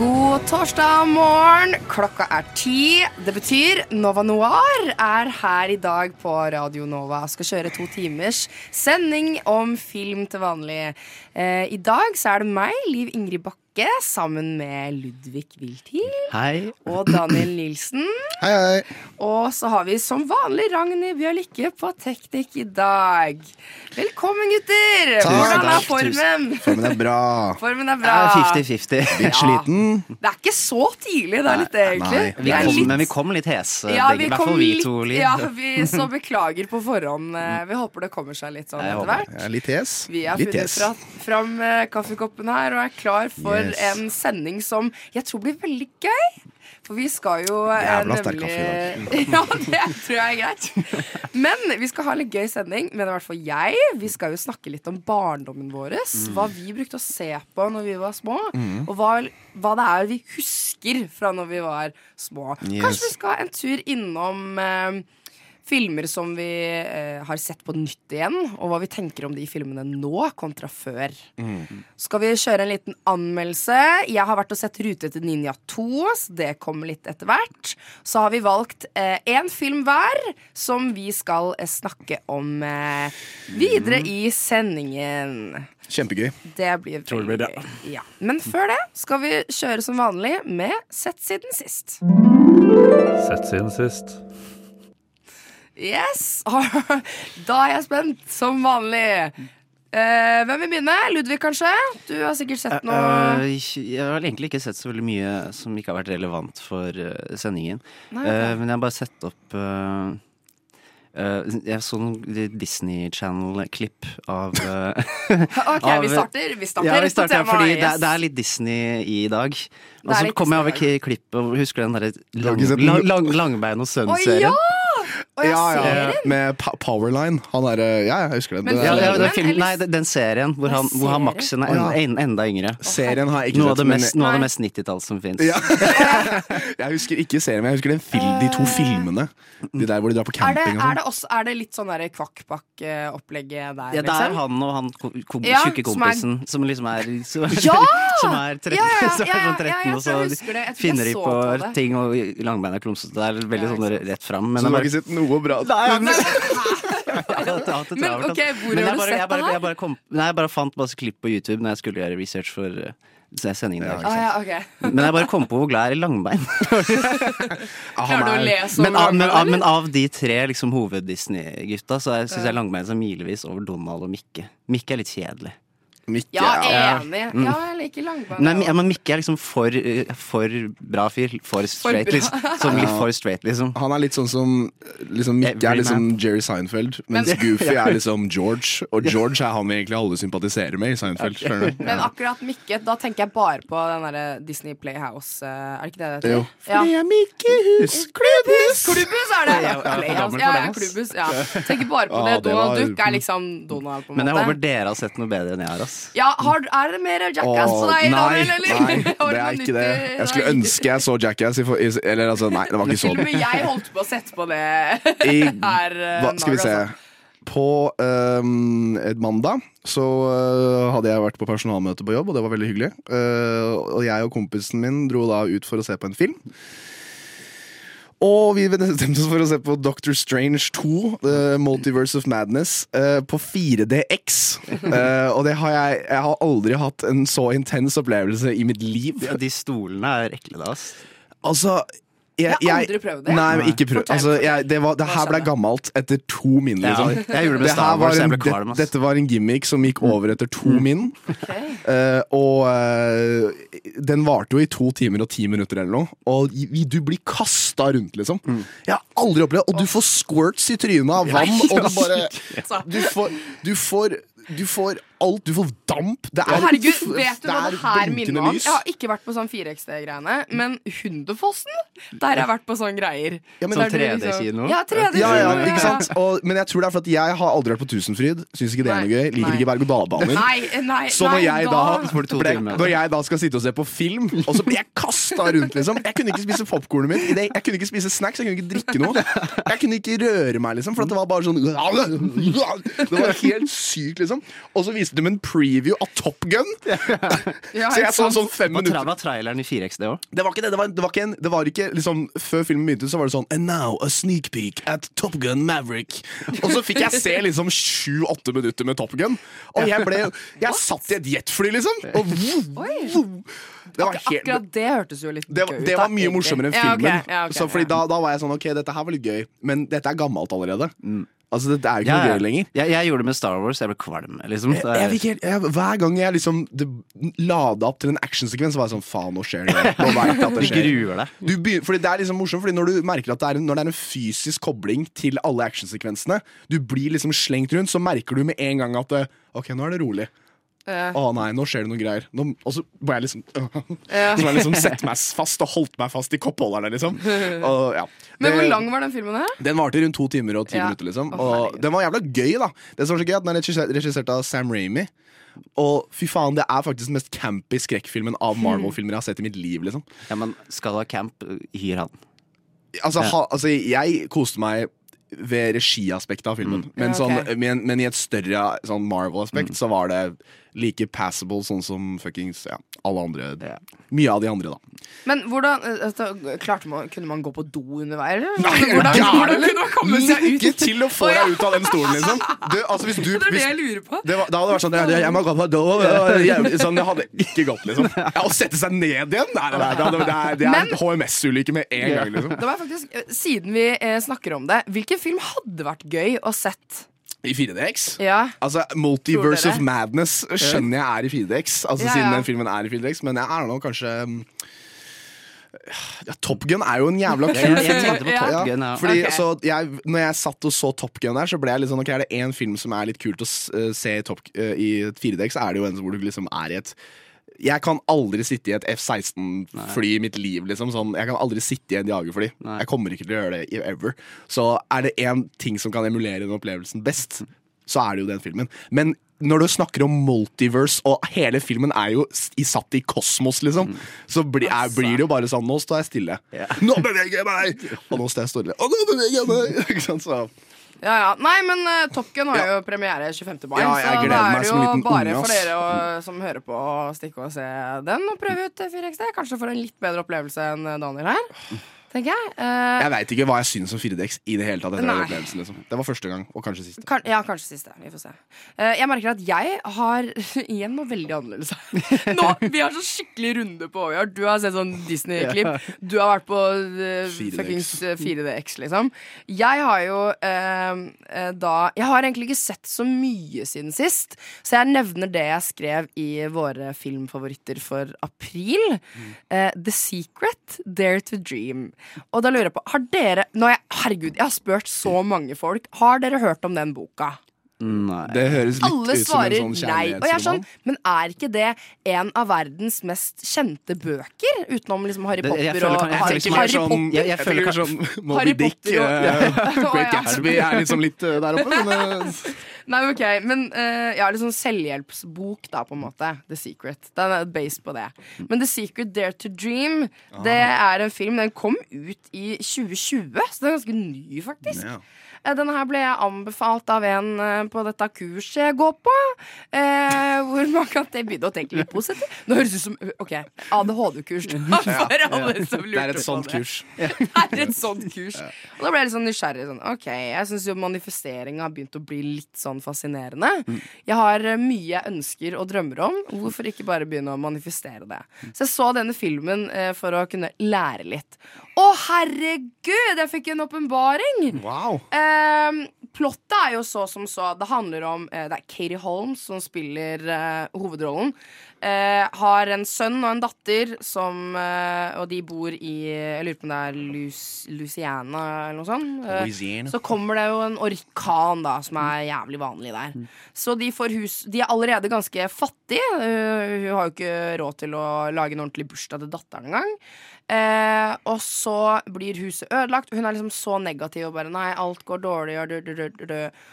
God torsdag morgen. Klokka er ti. Det betyr Nova Noir er her i dag på Radio Nova. Skal kjøre to timers sending om film til vanlig. Eh, I dag så er det meg, Liv Ingrid Bakke, sammen med Ludvig Wilthiel. Hei. og Daniel Nilsen. Hei, hei. Og så har vi som vanlig Ragnhild Bjørlikke på teknikk i dag. Velkommen, gutter! Takk, Hvordan er formen? Formen er bra. Formen er bra. Ja, 50-50. Litt sliten. Det er ikke så tidlig, det er litt det, egentlig. nei. Vi er kom, litt- men vi kom litt hese, ja, begge. vi I hvert fall vi to, Litt. ja, vi, så beklager på forhånd. Eh, Vi håper det kommer seg litt sånn etter hvert. Er litt hes. Vi har funnet fram eh, kaffekoppen her og er klar for Yes. en sending som jeg tror blir veldig gøy. For vi skal jo eh, Jævla sterk nemlig Ja, det tror jeg er greit. Men vi skal ha en litt gøy sending. Men i hvert fall jeg. Vi skal jo snakke litt om barndommen vår. Mm. Hva vi brukte å se på når vi var små. Og hva, hva det er vi husker fra når vi var små. Yes. Kanskje vi skal ha en tur innom eh, filmer som vi eh, har sett på nytt igjen, og hva vi tenker om de filmene nå kontra før. Skal vi kjøre en liten anmeldelse? Jeg har vært og sett Rute til Ninja 2, så det kommer litt etter hvert. Så har vi valgt én film hver som vi skal eh, snakke om eh, videre i sendingen. Kjempegøy. Det blir Tror det blir veldig gøy. Ja. Men før det skal vi kjøre som vanlig med Sett siden sist. Sett siden sist. Yes! Da er jeg spent, som vanlig. Uh, hvem vil begynne? Ludvig, kanskje? Du har sikkert sett noe Eh, jeg har egentlig ikke sett så veldig mye som ikke har vært relevant for eh, sendingen. Nei, okay. Eh, men jeg har bare sett opp eh, eh, Jeg så noen Disney Channel-klipp av eh, OK, av- vi starter. Vi starter Ja, vi starter, tema, fordi det, yes. er- det er litt Disney i dag. Og er så kom jeg over klippet Husker du den derre lang, lang, lang, Langbein og Sønn-serien? ja! Ja, ja. Med Powerline. Han er eh, Ja, jeg husker det. Men det. Ja, ja, Filmen, film, nei, den- den serien hvor han, hvor han Maxen er en, en, enda yngre. Serien har jeg ikke Noe av sett. det mest, noe av det mest 90-tallet som fins. Ja. jeg husker ikke serien, men jeg husker den fil de to filmene. De der hvor de drar på Er det, camping er sånn. det, også, er det litt sånn der Kvakkbakk-opplegget der, Ja, det er liksom? han og han kom, kom, tjukke som er- kompisen som liksom er Som, Ja! som er 13, Ja, ja, ja, som er ja, ja, sånn 13 og så det. Finner de på ting, og langbeina klumsete. Det er veldig sånn rett fram. Men Så du har ikke sett noe bra? Nei, Men, ok, hvor Men har jeg du bare, sett jeg bare, det her? jeg bare, kom, nei, jeg bare fant masse klipp på YouTube når jeg skulle gjøre research for uh, sendingen. i Ja, dag. Å ja, ok. Men jeg bare kom på hvor glad jeg er i langbein. Ah, Klarer du å er- lese Men av, men, av, men av de tre liksom, hoved-Disney-gutta, så syns jeg Langbein er milevis over Donald og Mikke. Mikke er litt kjedelig. Mikke, Ja, er enig. Ja, jeg liker langbein. Nei, men Mikke er liksom for, uh, for bra fyr. For straight, liksom. Som litt for straight, liksom. Han er litt sånn som liksom, Mikke er liksom Jerry Seinfeld, mens Men- Goofy er liksom George. Og George er han vi egentlig alle sympatiserer med i Seinfeld. Okay. Men akkurat Mikke, da tenker jeg bare på den derre Disney Playhouse. eh, Er det ikke det det Jo. heter? Ja. er Mikkehus, klubbhus! Klubbhus er det! Ja, for Playhouse. Ja, klubbhus. Ja. Tenker bare på det. det Donald var- Duck er liksom Donald, på en Men jeg håper dere har sett noe bedre enn jeg har. ass Ja, har, er det mer Jackass på deg, nei, nei, det er ikke det. Jeg skulle ønske jeg så Jackass. I, eller altså, nei, det var ikke sånn. med jeg holdt på å sette på det I, her. eh, hva, skal vi se. På um, et mandag så øh, hadde jeg vært på personalmøte på jobb, og det var veldig hyggelig. Uh, og jeg og kompisen min dro da ut for å se på en film. Og vi bestemte oss for å se på Doctor Strange 2, The Multiverse of Madness, eh, på 4DX. Eh, og det har jeg, jeg har aldri hatt en så intens opplevelse i mitt liv. Ja, de stolene er ekle, da. Altså Jeg har aldri prøvd det. Nei, men ikke prøv. Altså, jeg, det, var, det her ble gammelt etter to min, Ja, liksom. jeg gjorde det med Star Wars, jeg ble kvalm, ass. dette var en gimmick som gikk over etter to min. Eh, og eh, den varte jo i to timer og ti minutter eller noe. Og i- du blir kasta rundt, liksom. Jeg har aldri opplevd Og du får squirts i trynet av vann, og du bare Du får, du får du får alt. Du får damp. Det er, Herregud, vet du hva er det her minner om? Jeg har ikke vært på sånn 4XD-greiene, men Hundefossen, der har jeg vært på sånne greier. Ja, men- Så er 3D-kino? Ja, 3D-kino. Ja, ja, ikke sant? Og, men jeg tror det er for at jeg har aldri vært på Tusenfryd. Syns ikke det er noe gøy. Liker nei. ikke berg-og-dal-baner. Så når jeg, da, ble, når jeg da skal sitte og se på film, og så blir jeg kasta rundt, liksom Jeg kunne ikke spise popkornet mitt. Jeg kunne ikke spise snacks, jeg kunne ikke drikke noe. Jeg kunne ikke røre meg, liksom, for at det var bare sånn Det var helt sykt, liksom. Og så viste de en preview av Top Gun. Ja, Så jeg så sånn fem minutter Hva var traileren i 4XD òg? det var ikke det. Det var, det var ikke, en, det var ikke liksom Før filmen begynte, så var det sånn And now a sneak peek at Top Gun Maverick. Og så fikk jeg se liksom sju-åtte minutter med Top Gun. Og jeg ble Jeg satt i et jetfly, liksom. Og det var helt Akkurat det hørtes jo litt gøy ut. det var mye morsommere enn Ja, okay, filmen. ja, okay, så fordi ja. da, da var jeg sånn Ok, dette her var litt gøy, men dette er gammelt allerede. Altså, det er ikke noe ja. gøy lenger. Jeg, jeg gjorde det med Star Wars. Jeg ble kvalm. Liksom. Jeg, fikk helt, jeg, hver gang jeg liksom det, lada opp til en actionsekvens, var jeg sånn Faen, nå skjer det. Nå vet jeg at det Du gruer deg. Du begynner, fordi det er liksom morsomt Fordi når du merker at det er Når det er en fysisk kobling til alle actionsekvensene, du blir liksom slengt rundt, så merker du med en gang at det, Ok, nå er det rolig. Ja. Å nei, nå skjer det noen greier. Nå, og så må jeg liksom Ja. Så må jeg liksom sette meg fast og holdt meg fast i koppholderne, liksom. Og, ja. Men hvor lang var den filmen her? den varte rundt to timer og ti Ja. minutter, liksom. oh, Og den var jævla gøy, da. Det som var så gøy, at Den er regissert, regissert av Sam Ramy. Og fy faen, det er faktisk den mest campy skrekkfilmen av Marvel-filmer jeg har sett i mitt liv, liksom. Ja, men skal du ha camp, hyr han. Altså, ha, altså jeg koste meg ved regiaspektet av filmen. Men, Ja, okay. sånn, men, men i et større sånn Marvel-aspekt så var det like passable sånn som fuckings ja, alle andre. Ja. Mye av de andre, da. Men hvordan eh, altså, klarte man, Kunne man gå på do underveis? eller? Nei, hvordan, hvordan kunne man komme seg ut? Lykke til å få deg ut av den stolen, liksom. Du, altså, hvis du, Det er det jeg lurer på. det, var, det hadde vært sånn Jeg, jeg må gå på do jeg, Sånn, Det hadde ikke gått, liksom. Ja, Å sette seg ned igjen? Nei, nei, nei, det, det er, det er HMS-ulykke med en gang, liksom. Det var faktisk, eh, Siden vi eh, snakker om det, hvilken film hadde vært gøy å sett? I 4DX? Ja, Altså, Multiverse of? Madness skjønner jeg er i 4DX. Altså, Ja, Siden den filmen er i 4DX Men jeg er nå kanskje um, ja, Top Gun er jo en jævla kul film. Ja. Ja. Fordi, okay. så jeg, når jeg satt og så Top Gun der, så ble jeg litt sånn Ok, er det én film som er litt kult å eh, se i, top, eh, i 4DX, så er det jo en hvor du liksom er i et jeg kan aldri sitte i et F-16-fly i mitt liv. Liksom. Sånn, jeg kan aldri sitte i en jagerfly. Nei. Jeg kommer ikke til å gjøre det ever. Så er det én ting som kan emulere den opplevelsen best, så er det jo den filmen. Men når du snakker om multiverse, og hele filmen er jo satt i kosmos, liksom, så bli, er, blir det jo bare sånn Nå står jeg stille. Nå beveger jeg meg! Og nå står jeg stille. Og nå beveger jeg meg! Ikke sant, så ja, ja. Nei, men uh, Top Gun har jo premiere 25. mai, Ja, jeg så da gleder meg er det som jo en liten bare unge, for ass. dere å, som hører på, å stikke og se den og prøve ut 4XD. Kanskje får en litt bedre opplevelse enn eh, Daniel her. Tenker jeg. Uh, Jeg veit ikke hva jeg syns om 4DX i det hele tatt. liksom. Det var første gang, og kanskje siste. Kan, ja, kanskje siste. Vi får se. Uh, jeg merker at jeg har igjen noe veldig annerledes. Nå, Vi har så skikkelig runde på hva. Du har sett sånn Disney-klipp. Du har vært på uh, 4DX. fuckings eh, 4DX, liksom. Jeg har jo eh, eh, da Jeg har egentlig ikke sett så mye siden sist, så jeg nevner det jeg skrev i våre filmfavoritter for april. Eh, The Secret, Dare to Dream. Og da lurer jeg på, har dere jeg, Herregud, jeg har spurt så mange folk. Har dere hørt om den boka? Nei. Det høres litt Alle ut som en sånn nei. Og jeg er sånn, men er ikke det en av verdens mest kjente bøker? Utenom liksom Harry Det- Potter jeg føler og Harry, jeg Harry, Harry sånn, Potter. Jeg- jeg jeg føler tenker sånn Moby Dick, og- eh, Great. Gatsby er liksom litt eh, der oppe. Men, eh, Nei, men ok, men uh, ja, sånn selvhjelpsbok, da, på en måte. The Secret. Den er based på det. Men The Secret Dare to Dream, det er en film. Den kom ut i 2020, så den er ganske ny, faktisk. ja. Eh, Denne her ble jeg anbefalt av en eh, på dette kurset jeg går på. Eh, hvor man kan begynne å tenke litt positivt. Nå høres ut som OK, ADHD-kurs. For alle som lurte Det er et på sånt det. kurs. Det er et sånt kurs. Og da ble jeg litt sånn nysgjerrig. Sånn, ok, Jeg syns jo manifesteringa har begynt å bli litt sånn fascinerende. Jeg har eh, mye jeg ønsker og drømmer om. Hvorfor ikke bare begynne å manifestere det? Så jeg så denne filmen eh, for å kunne lære litt. Å, herregud! Jeg fikk en åpenbaring! Wow. Ehm, plottet er jo så som så. Det handler om eh, Det er Katie Holmes som spiller eh, hovedrollen. Eh, har en sønn og en datter som eh, Og de bor i Jeg lurer på om det er Lus Louisiana eller noe sånt. Eh, så kommer det jo en orkan, da, som er jævlig vanlig der. Så de får hus De er allerede ganske fattige. Eh, hun har jo ikke råd til å lage en ordentlig bursdag til datteren engang. Eh, og så blir huset ødelagt. Hun er liksom så negativ og bare Nei, alt går dårlig.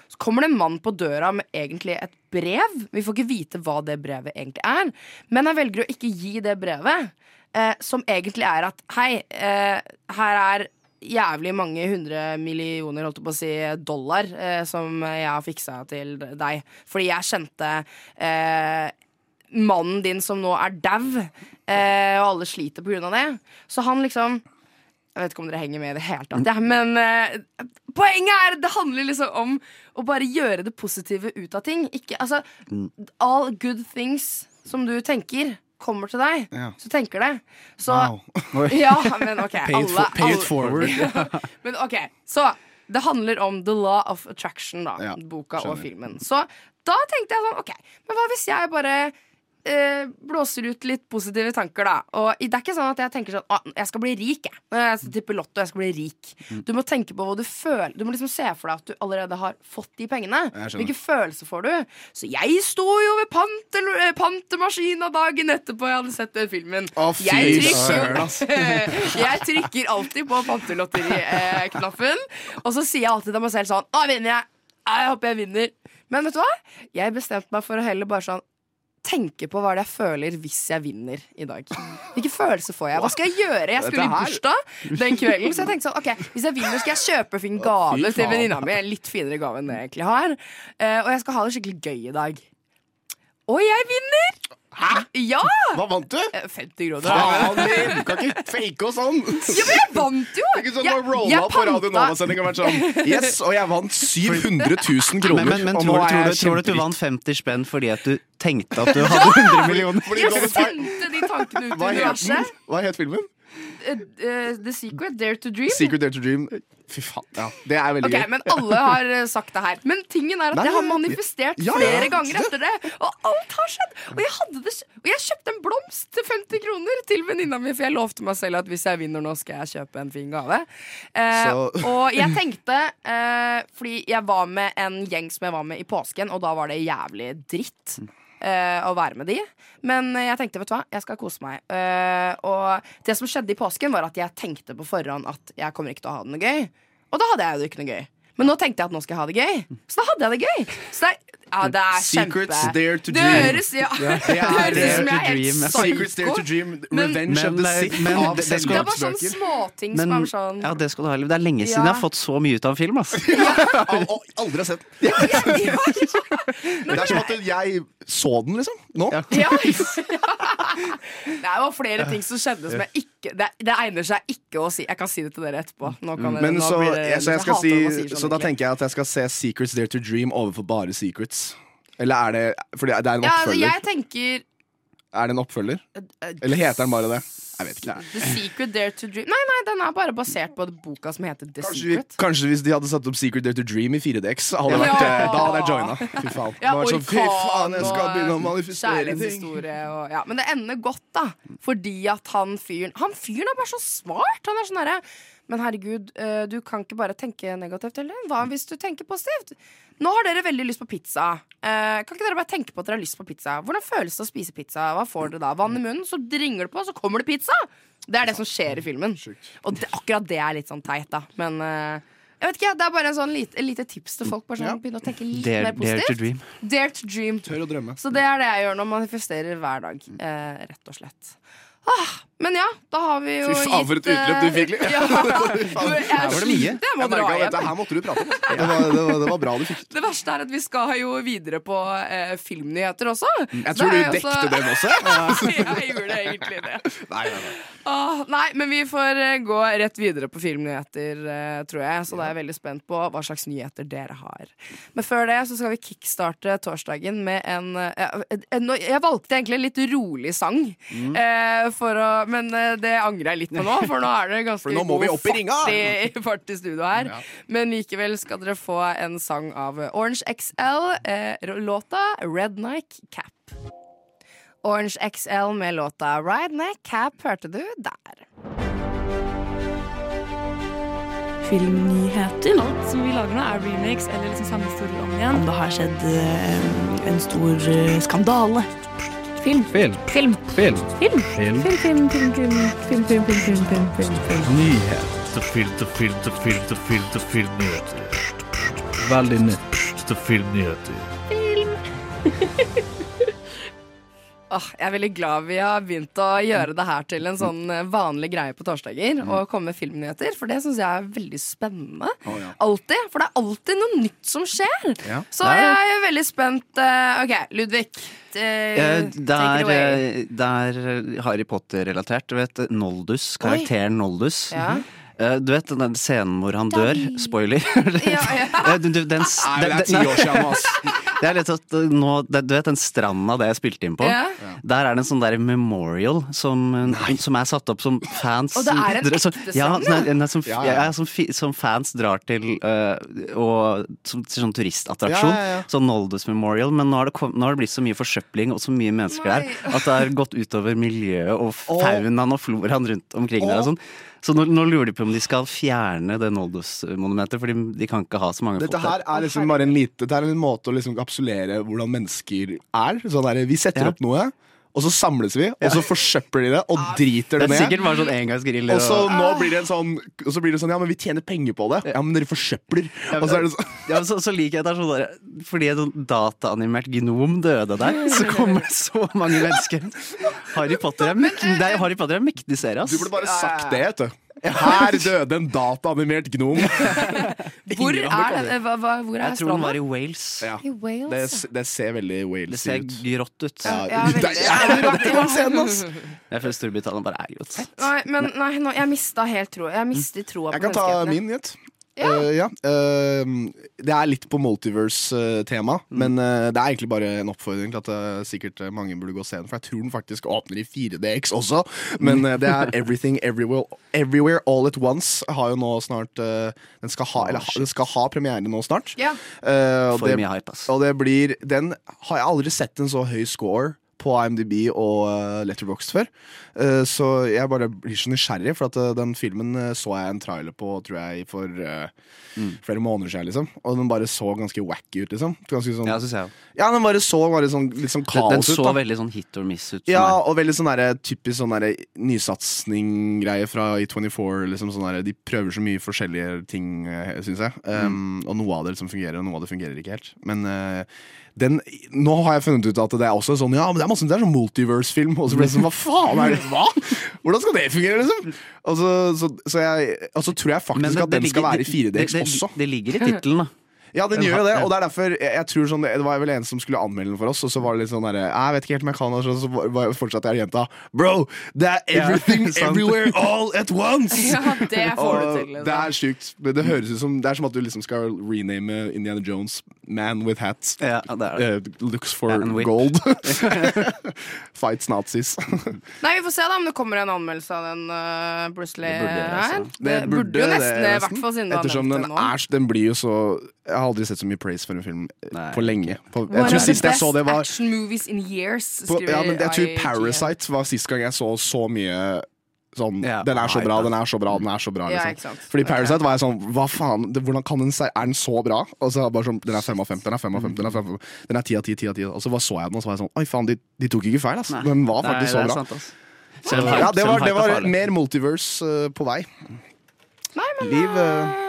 Så kommer det en mann på døra med egentlig et brev. Vi får ikke vite hva det brevet egentlig er. Men han velger å ikke gi det brevet, eh, som egentlig er at Hei, eh, her er jævlig mange hundre millioner holdt på å si, dollar eh, som jeg har fiksa til deg. Fordi jeg kjente eh, mannen din som nå er dau, eh, og alle sliter på grunn av det. Så han liksom Jeg vet ikke om dere henger med i det hele tatt, ja, men eh, poenget er det handler liksom om å bare gjøre det positive ut av ting. Ikke, altså, all good things som du tenker, kommer til deg. Ja. Så tenker det. Så Wow. Ja, men OK. Pay it, for, alle- pay it forward. men ok, så det handler om The Law of Attraction, da. Ja, boka og filmen. Så da tenkte jeg sånn, ok, men hva hvis jeg bare eh, blåser ut litt positive tanker, da? Og det er ikke sånn at jeg tenker sånn ah, jeg skal bli rik, jeg. Jeg skal tippe lotto, jeg skal bli rik. Mm. Du må tenke på hva du føler. Du må liksom se for deg at du allerede har fått de pengene. Hvilke følelser får du? Så jeg sto jo ved pantel, eh, pantemaskina dagen etterpå jeg hadde sett den filmen. Å, fy Jeg trykker jeg trykker alltid på pantelotteriknappen, og så sier jeg alltid til meg selv sånn Nå vinner jeg! Jeg håper jeg vinner. Men vet du hva? Jeg bestemte meg for å heller bare sånn tenke på hva det er jeg føler hvis jeg vinner i dag. Hvilke følelser får jeg? Hva skal jeg gjøre? Jeg skulle i bursdag den kvelden, så jeg tenkte sånn Ok, hvis jeg vinner, skal jeg kjøpe fin gave til venninna mi. En litt finere gave enn jeg egentlig har. Eh, og jeg skal ha det skikkelig gøy i dag. Og jeg vinner! Hæ? Ja! Hva vant du? Eh, 50 kroner. da. Faen din! Du kan ikke fake oss sånn. Ja, men jeg vant jo! Det er ikke sånn Jeg- å rolle opp på Radio Nova-sending og vært sånn Yes, og jeg vant 700 000 kroner. Men, men, men tror, er tror, du, tror du at du vant 50 spenn fordi at du tenkte at du hadde 100 millioner? Ja! Jeg sendte de tankene ut i universet. Hva het filmen? Eh, eh, The Secret, Dare to Dream. Secret Dare to Dream. Fy faen. Ja, det er veldig okay, gøy. Men alle har eh, sagt det her. Men tingen er at Nei, jeg har manifestert Ja, ja, flere ganger etter det. Og alt har skjedd. Og jeg, det, og jeg kjøpte en blomst til 50 kroner til venninna mi, for jeg lovte meg selv at hvis jeg vinner nå, skal jeg kjøpe en fin gave. Eh, og jeg tenkte eh, Fordi jeg var med en gjeng som jeg var med i påsken, og da var det jævlig dritt. Eh, å være med de Men jeg tenkte, vet du hva, jeg skal kose meg. Eh, og det som skjedde i påsken, var at jeg tenkte på forhånd at jeg kommer ikke til å ha det noe gøy. Og da hadde jeg jo ikke noe gøy. Men nå tenkte jeg at nå skal jeg ha det gøy. Så da hadde jeg det gøy. Så det er, ja, det er Secrets kjempe Dare to Det Dream. høres, ja, det Det er høres ut som jeg er helt psyko. Secrets Dare to dream, Dream. Men- Revenge of the Sith men av det- det skal- Det var sånne småting som er sånn ja, det skal du ha. Det er lenge siden Ja. jeg har fått så mye ut av en film. ass. Al- al- Aldri har sett den. ja, ja, Det er som at jeg så den, liksom. Nå. ja, ja. Det var flere ting som skjedde som jeg ikke Det, det egner seg ikke å si. Jeg kan si det til dere etterpå. Dere, Men nå så, det- jeg, så, jeg si, sånn, så da tenker jeg at jeg skal se Secrets Dare to Dream overfor bare Secrets. Eller er det Fordi det det er en ja, altså, oppfølger. Jeg tenker Er det en oppfølger? eh, Eller heter den bare det? Jeg vet ikke. The Secret Dare to Dream Nei, nei, den er bare basert på boka som heter The Kanskje, vi, Secret. kanskje hvis de hadde satt opp Secret Dare to Dream i 4DX, hadde Ja. vært, eh, da hadde jeg joina. Fy faen. Ja, orkan, sånn, Fy faen, jeg skal begynne å manifestere ting. og, ja. Men det ender godt, da. Fordi at han fyren Han fyren er bare så smart. Han er sånn herre Men herregud, eh, du kan ikke bare tenke negativt heller. Hva hvis du tenker positivt? Nå har dere veldig lyst på pizza. Eh, kan ikke dere bare tenke på at dere har lyst på pizza? Hvordan føles det å spise pizza? Hva får dere da? Vann i munnen, så ringer det på, så kommer det pizza! Det er det som skjer i filmen. Og det, akkurat det er litt sånn teit, da. Men eh, jeg vet ikke, det er bare en sånn lite, et lite tips til folk. Bare sånn, Ja. Begynne å tenke litt Dare, mer dare to dream. Dare to dream. Tør å drømme. Så det er det jeg gjør når man manifesterer hver dag. Eh, rett og slett. Ah, men ja, da har vi jo Fy faen, for et utløp du fikk, eh, Ja, jeg var det mye. Jeg må dra hjem. dette her måtte du prate om. Det var, det var, det var bra du fikk Det verste er at vi skal jo videre på eh, filmnyheter også. Jeg tror du dekte også- den også. jeg gjorde egentlig det. Nei, nei, nei. Åh, nei, men vi får eh, gå rett videre på filmnyheter, eh, tror jeg. Så da er jeg veldig spent på hva slags nyheter dere har. Men før det så skal vi kickstarte torsdagen med en, eh, en Jeg valgte egentlig en litt rolig sang. Mm. Eh, for å, men eh, det angrer jeg litt på nå, for nå er det ganske nå må vi god opp i fart i, fart i studio her. Men likevel skal dere få en sang av Orange XL, eh, låta Red Nike Cap. Orange XL med låta Ride Neck Cap hørte du der. Filmnyheter. Alt som vi lager nå, er remakes eller liksom samme historie om igjen. Om det har skjedd eh, en stor eh, skandale. Film. Film. Film. Film. Film. Film. Film, film, film, film, film, film, film, film, film, film, film. Nyheter, Filter, filter, filter, film film til filmnyheter. Veldig nytt Filmnyheter. filmnyheter. Åh, jeg er veldig glad vi har begynt å gjøre det her til en sånn eh, vanlig greie på torsdager. Og komme med filmnyheter, for det syns jeg er veldig spennende. Alltid, For det er alltid noe nytt som skjer. Ja. Så er jeg er veldig spent. eh, OK, Ludvig. Eh, Det er, det Harry Potter-relatert. Du vet Noldus, karakteren Noldus. Ja. Du vet den scenen hvor han dør? Spoiler. Ja, ja. Eh, du- du- den s- Nei, det er ti år siden, ass. Det er litt at nå, det- Du vet den stranda det jeg spilte inn på? Ja. Der er det en sånn der memorial som, uh, som er satt opp som fans Og det er en ekte strand, ja? nei, nei, som, Ja, ja. ja, som, som fans drar til uh, og, som, til sånn turistattraksjon. Ja, ja, ja. Sånn Noldus Memorial. Men nå har, det kom, nå har det blitt så mye forsøpling og så mye mennesker Nei. der at det har gått utover miljøet og faunaen og floraen rundt omkring der. Og sånn. Så nå, nå lurer de på om de skal fjerne det Noldus-monumentet, for de, de kan ikke ha så mange Dette her er liksom bare en lite det er en måte å liksom kapsulere hvordan mennesker er. Sånn der, vi setter Ja. opp noe, og så samles vi, og så forsøpler de det, og driter Det det er sikkert bare sånn engangsgriller. Og så nå blir det en sånn Og så blir det sånn Ja, men vi tjener penger på det. Ja, men dere forsøpler. Og så er det sånn Ja, men så, så liker jeg det er sånn der, Fordi et sånn dataanimert gnom døde der, så kommer det så mange mennesker. Harry Potter er, mektig, det Harry Potter er mektig serie, ass. Du burde bare sagt det, vet du. Her døde en dataanimert gnom. Hvor er det? Hva, hva, hvor er Jeg tror den var i Wales. Ja. I Wales. Det, det ser veldig Det Wales ser ut. grått ut. Ja, Ja, det er rått i den scenen, ass. Jeg føler Storbritannia bare er grått. Nei, men nei, nå, jeg mista helt troa. Jeg mistet troa på Jeg kan ta min nyhet. Ja. Eh, ja. Uh, det er litt på multiverse-tema, men uh, det er egentlig bare en oppfordring til at eh, sikkert mange burde gå og se den. For jeg tror den faktisk åpner i 4DX også. Men det er Everything Everywhere, Everywhere All At Once. Har jo nå snart Den skal ha, eller, ha- den skal ha premiere nå snart. Ja. Eh, og For det- mye hype, ass. og det blir Den har jeg aldri sett en så høy score på IMDb og uh, Letterboxd før. Eh, så jeg bare blir så nysgjerrig, for at eh, den filmen eh, så jeg en trailer på tror jeg for mm. flere måneder siden. Liksom. Og den bare så ganske wacky ut, liksom. Ganske sånn, Ja, synes jeg Ja, den bare så bare sånn, litt sånn Den, den kaos så ut. da veldig sånn hit or miss ut. ja, og veldig sånn der, typisk sånn nysatsing-greie fra E24. Liksom sånn der, De prøver så mye forskjellige ting, syns jeg. Um, Og noe av det liksom fungerer, og noe av det fungerer ikke helt. Men eh, den Nå har jeg funnet ut at det er også sånn Ja, men det er masse det er sånn multiverse-film. Og så ble det sånn Hva faen er det? Hva? Hvordan skal det fungere, liksom? Og så, så, så jeg Og så tror jeg faktisk det- at den den skal være i 4DX det, det, også. Det ligger i tittelen, da. Ja, den gjør jo det, og det er derfor jeg, jeg tror sånn, Det var vel en som skulle anmelde den for oss, og så var det litt sånn derre Jeg vet ikke helt om jeg kan det, så var- var- fortsatte jeg jenta Bro, det er everything, everywhere, all at once! Ja, det får du til. liksom. det er sjukt. Det, høres ut som Det er som at du liksom skal rename Indiana Jones Man with hat. Ja, det er det. Uh, looks for Ja, gold. Fights nazis. Nei, Vi får se da om det kommer en anmeldelse av den uh, Bruce Lee Det burde det, her. altså. Det, burde jo nesten det, i hvert fall siden du har Ettersom nevnt den nå. er Den blir jo så Jeg har aldri sett så mye praise for en film Nei. på lenge. På, jeg tror sist jeg så det, var action movies in years, på, ja, men Jeg tror Parasite var sist gang jeg så så mye sånn yeah. Den er så bra, den er så bra, den er så bra. Liksom. Yeah. Fordi Parasite var jeg sånn Hva faen, det, hvordan kan den se, Er den så bra? Og så bare sånn Den er fem av fem, den er fem av fem, den er fem av fem, Den er ti av ti, ti av ti. Og så så jeg den, og så var jeg sånn Oi, faen, de, de tok ikke feil, ass. Nei. Den var faktisk Nei, så bra. sant, Ja, det var, det var mer multiverse uh, på vei. Nei, men Liv, eh,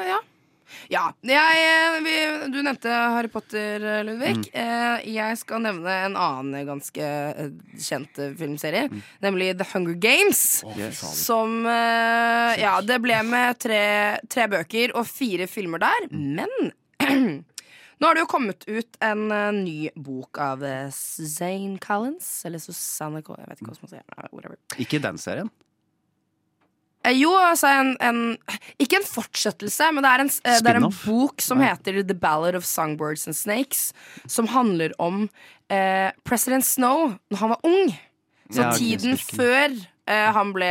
ja. Jeg, eh, vi, du nevnte Harry Potter, eh, Ludvig. Mm. Eh, jeg skal nevne en annen ganske kjent filmserie, Mm. nemlig The Hunger Games. Som eh, Ja, det ble med tre, tre bøker og fire filmer der, men Nå har det jo kommet ut en uh, ny bok av uh, Zane Collins, eller Susanne Collins, jeg vet ikke hva man sier. Ikke den serien. Eh, jo, altså en, en Ikke en fortsettelse, men det er en, eh, det er en bok som heter The Ballad of Songbirds and Snakes. Som handler om eh, president Snow når han var ung. Så Ja, tiden før Eh, han ble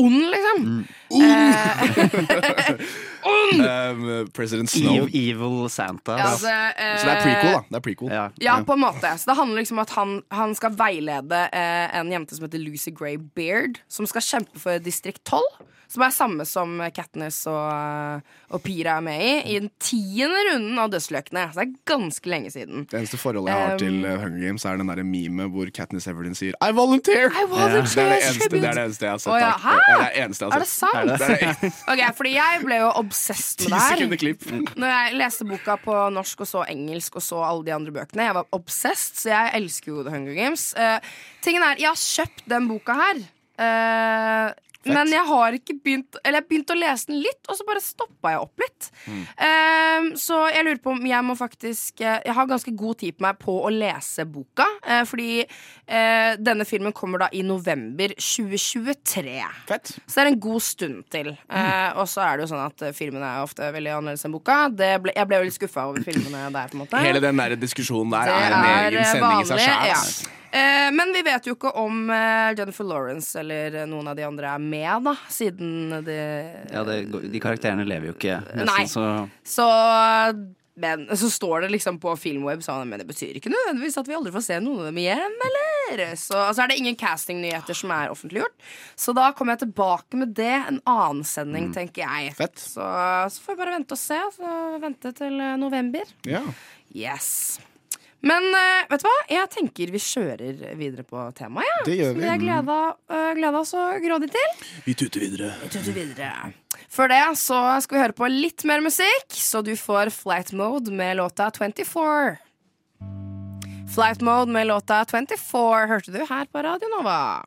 ond, liksom. Um, President Snow. Evil Santa. Ja, altså, eh, Så det er prequel, da. Det er prequel. Ja. Ja, på en måte. Så det handler liksom om at han, han skal veilede eh, en jente som heter Lucy Gray Beard, som skal kjempe for distrikt 12. Som er samme som Katniss og, eh, og Pira er med i, i den tiende runden av Dødsløkene. Så det er ganske lenge siden. Det eneste forholdet jeg har Um, til uh, Hunger Games, er den der meme hvor Katniss Everdeen sier I volunteer! I volunteer, Det er det eneste, det er det eneste jeg har sett. Oh, ja. Hæ? Det er det eneste jeg Er det sant? Det er det. Ok, fordi jeg ble jo obsessed med det sekunder klipp. Når jeg leste boka på norsk og så engelsk og så alle de andre bøkene, jeg var obsessed, så jeg elsker jo The Hunger Games. Uh, tingen er, jeg har kjøpt den boka her. Eh, men jeg har ikke begynt Eller jeg begynte å lese den litt, og så bare stoppa jeg opp litt. Eh, så jeg lurer på om jeg må faktisk eh, Jeg har ganske god tid på meg på å lese boka. Uh, fordi uh, denne filmen kommer da i november 2023. Fett. Så det er en god stund til. Eh, og så er det jo sånn at filmene er ofte veldig annerledes enn boka. Det ble, jeg ble jo litt skuffa over filmene der. på en måte Hele den der diskusjonen der Det er en egen sending i seg sjæl. Eh, men vi vet jo ikke om eh, Jennifer Lawrence eller noen av de andre er med, da. Siden de Ja, det, de karakterene lever jo ikke. nesten, Nei. Så Så men så står det liksom på Filmweb sånn, Men det betyr ikke nødvendigvis at vi aldri får se noen av dem igjen, eller? Så altså er det ingen castingnyheter som er offentliggjort. Så da kommer jeg tilbake med det. En annen sending, tenker jeg. Fett. Så, så får vi bare vente og se. Så vente til eh, november. Ja. Yes. Men uh, vet du hva? Jeg tenker vi kjører videre på temaet. Ja. Det gjør Som vi. Det har gleda, uh, oss og grådig til. Vi tuter videre. Vi tuter videre. Før det så skal vi høre på litt mer musikk, så du får Flight Mode med låta 24. Flight Mode med låta 24 hørte du her på Radio Nova.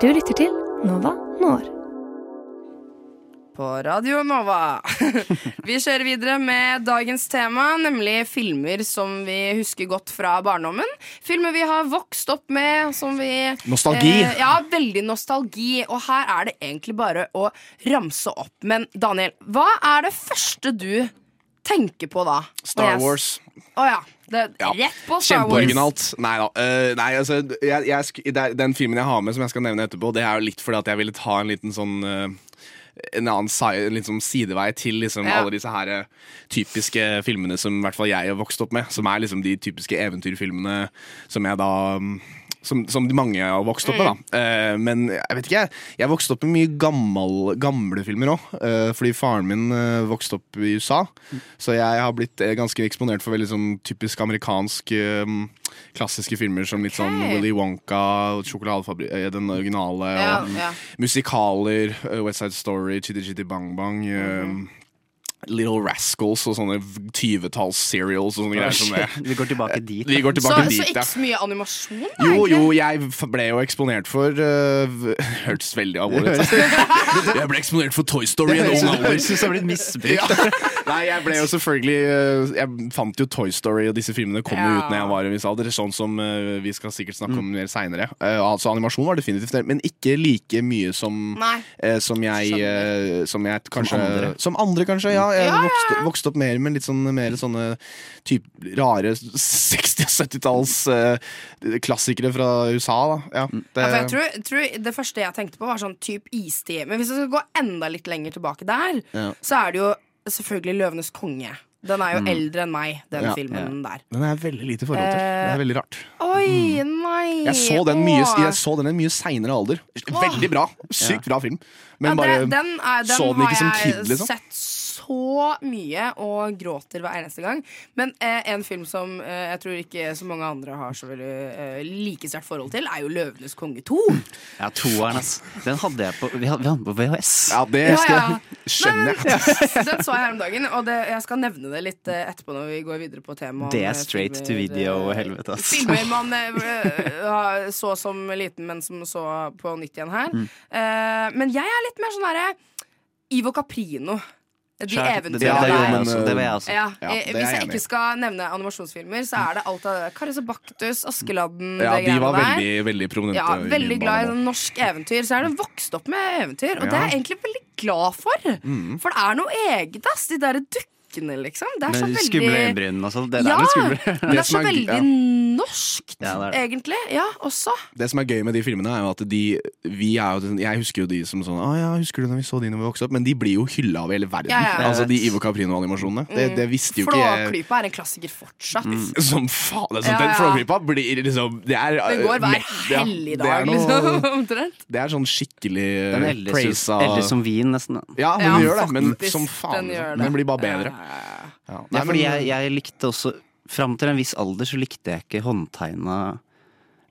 Du lytter til Nova Når. På Radio Nova. vi kjører videre med dagens tema, nemlig filmer som vi husker godt fra barndommen. Filmer vi har vokst opp med, som vi Nostalgi. Eh, ja, veldig nostalgi. Og her er det egentlig bare å ramse opp. Men Daniel, hva er det første du tenker på da? Star Wars. Å ja. Det, Ja. Rett på Star Wars. Kjempeoriginalt. Nei da. Uh, nei, altså, jeg, jeg, den filmen jeg har med, som jeg skal nevne etterpå, det er jo litt fordi at jeg ville ta en liten sånn eh, en annen side, liksom sånn sidevei til liksom, Ja. alle disse her eh, typiske filmene som i hvert fall jeg har vokst opp med. Som er liksom de typiske eventyrfilmene som jeg da mm, som, som de mange har vokst opp med, da. Eh, men jeg vet ikke, jeg. Jeg vokste opp med mye gammel, gamle filmer òg. fordi faren min eh, vokste opp i USA. Så jeg har blitt eh, ganske eksponert for veldig sånn typisk amerikansk eh, klassiske filmer som litt sånn Willy Wonka, Sjokoladefabri- eh, den originale. Ja, og ja. Musikaler, West Side Story, Chitty Chitty Bang Bang. eh, Little Rascals og sånne tyvetalls serials og sånne greier som det. vi går tilbake dit. Vi går Så, tilbake så dit, ikke så mye animasjon, da, Jo, jo, jeg ble jo eksponert for uh, Hørtes veldig alvorlig ut. Jeg ble eksponert for Toy Story i en ung alder. Høres ut som det har blitt misbrukt. Ja. Nei, jeg ble jo selvfølgelig uh, Jeg fant jo Toy Story, og disse filmene kom jo Ja. ut når jeg var i en viss alder. Sånn som uh, vi skal sikkert snakke om mer seinere. altså, animasjon var definitivt det, men ikke like mye som, som jeg uh, Som jeg kanskje andre. Som andre, kanskje. Ja, jeg Ja, ja, vokste, ja. vokste opp mer med litt sånn mer sånne typ, rare 60- og 70-talls uh, klassikere fra USA, da. Ja, det, Ja, jeg tror, tror Det første jeg tenkte på, var sånn type istid. Men hvis jeg skal gå enda litt lenger tilbake der, Ja. så er det jo selvfølgelig Løvenes konge. Den er jo eldre enn meg, den Mm. Ja. filmen der. Den er veldig lite forhold til. Det er veldig rart. Oi, nei! Jeg så den, mye, jeg så den i en mye seinere alder. Veldig bra. Sykt bra film. Men Ja, bare det, den er, den så den ikke som kid, liksom. sett så mye og gråter hver eneste gang. Men eh, en film som eh, jeg tror ikke så mange andre har så veldig eh, like sterkt forhold til, er jo 'Løvenes konge 2'. Ja, toeren, ass. Den hadde jeg på, vi hadde, vi hadde den på VHS. Ja, det Ja, skal ja. jeg skjønner jeg. Den så jeg her om dagen, og det, jeg skal nevne det litt eh, etterpå når vi går videre på temaet. Det eh, er straight to video, eh, helvete, ass. Filmer man eh, så som liten, men som så på nytt igjen her. Mm. Eh, men jeg er litt mer sånn herre Ivo Caprino. De det, det, eventyrene det, der. det jeg også. Ja, Ja, det Hvis jeg ikke skal nevne animasjonsfilmer, så er det alt av Karius og Baktus, Askeladden Ja, de var veldig, veldig prominente. Ja, veldig glad i norsk eventyr. Så er det vokst opp med eventyr, og det er jeg egentlig veldig glad for. Mm. For det er noe eget, ass. De derre blikkene, liksom. Det er så veldig skumle øyenbryn og sånn. Det, det Ja, er litt skummelt. men det er så er- veldig ja. norskt, Ja, det er det. egentlig. Ja, også. Det som er gøy med de filmene, er jo at de vi er jo, Jeg husker jo de som sånn Å ja, husker du når vi så de når vi vokste opp? Men de blir jo hylla av hele verden. Altså de Ivo Caprino-animasjonene. Det, det visste jo ikke jeg. Flåklypa er en klassiker fortsatt. Som faen! Altså, Ja, Den ja. Flåklypa blir liksom Det er Den går hver helligdag, Det er liksom. Omtrent. Det er sånn skikkelig praisa eldes som vin, nesten. Ja, den Ja, gjør det, men som faen. Den, Den, blir bare bedre. Ja, ja, Nei, fordi jeg, jeg likte også Fram til en viss alder så likte jeg ikke håndtegna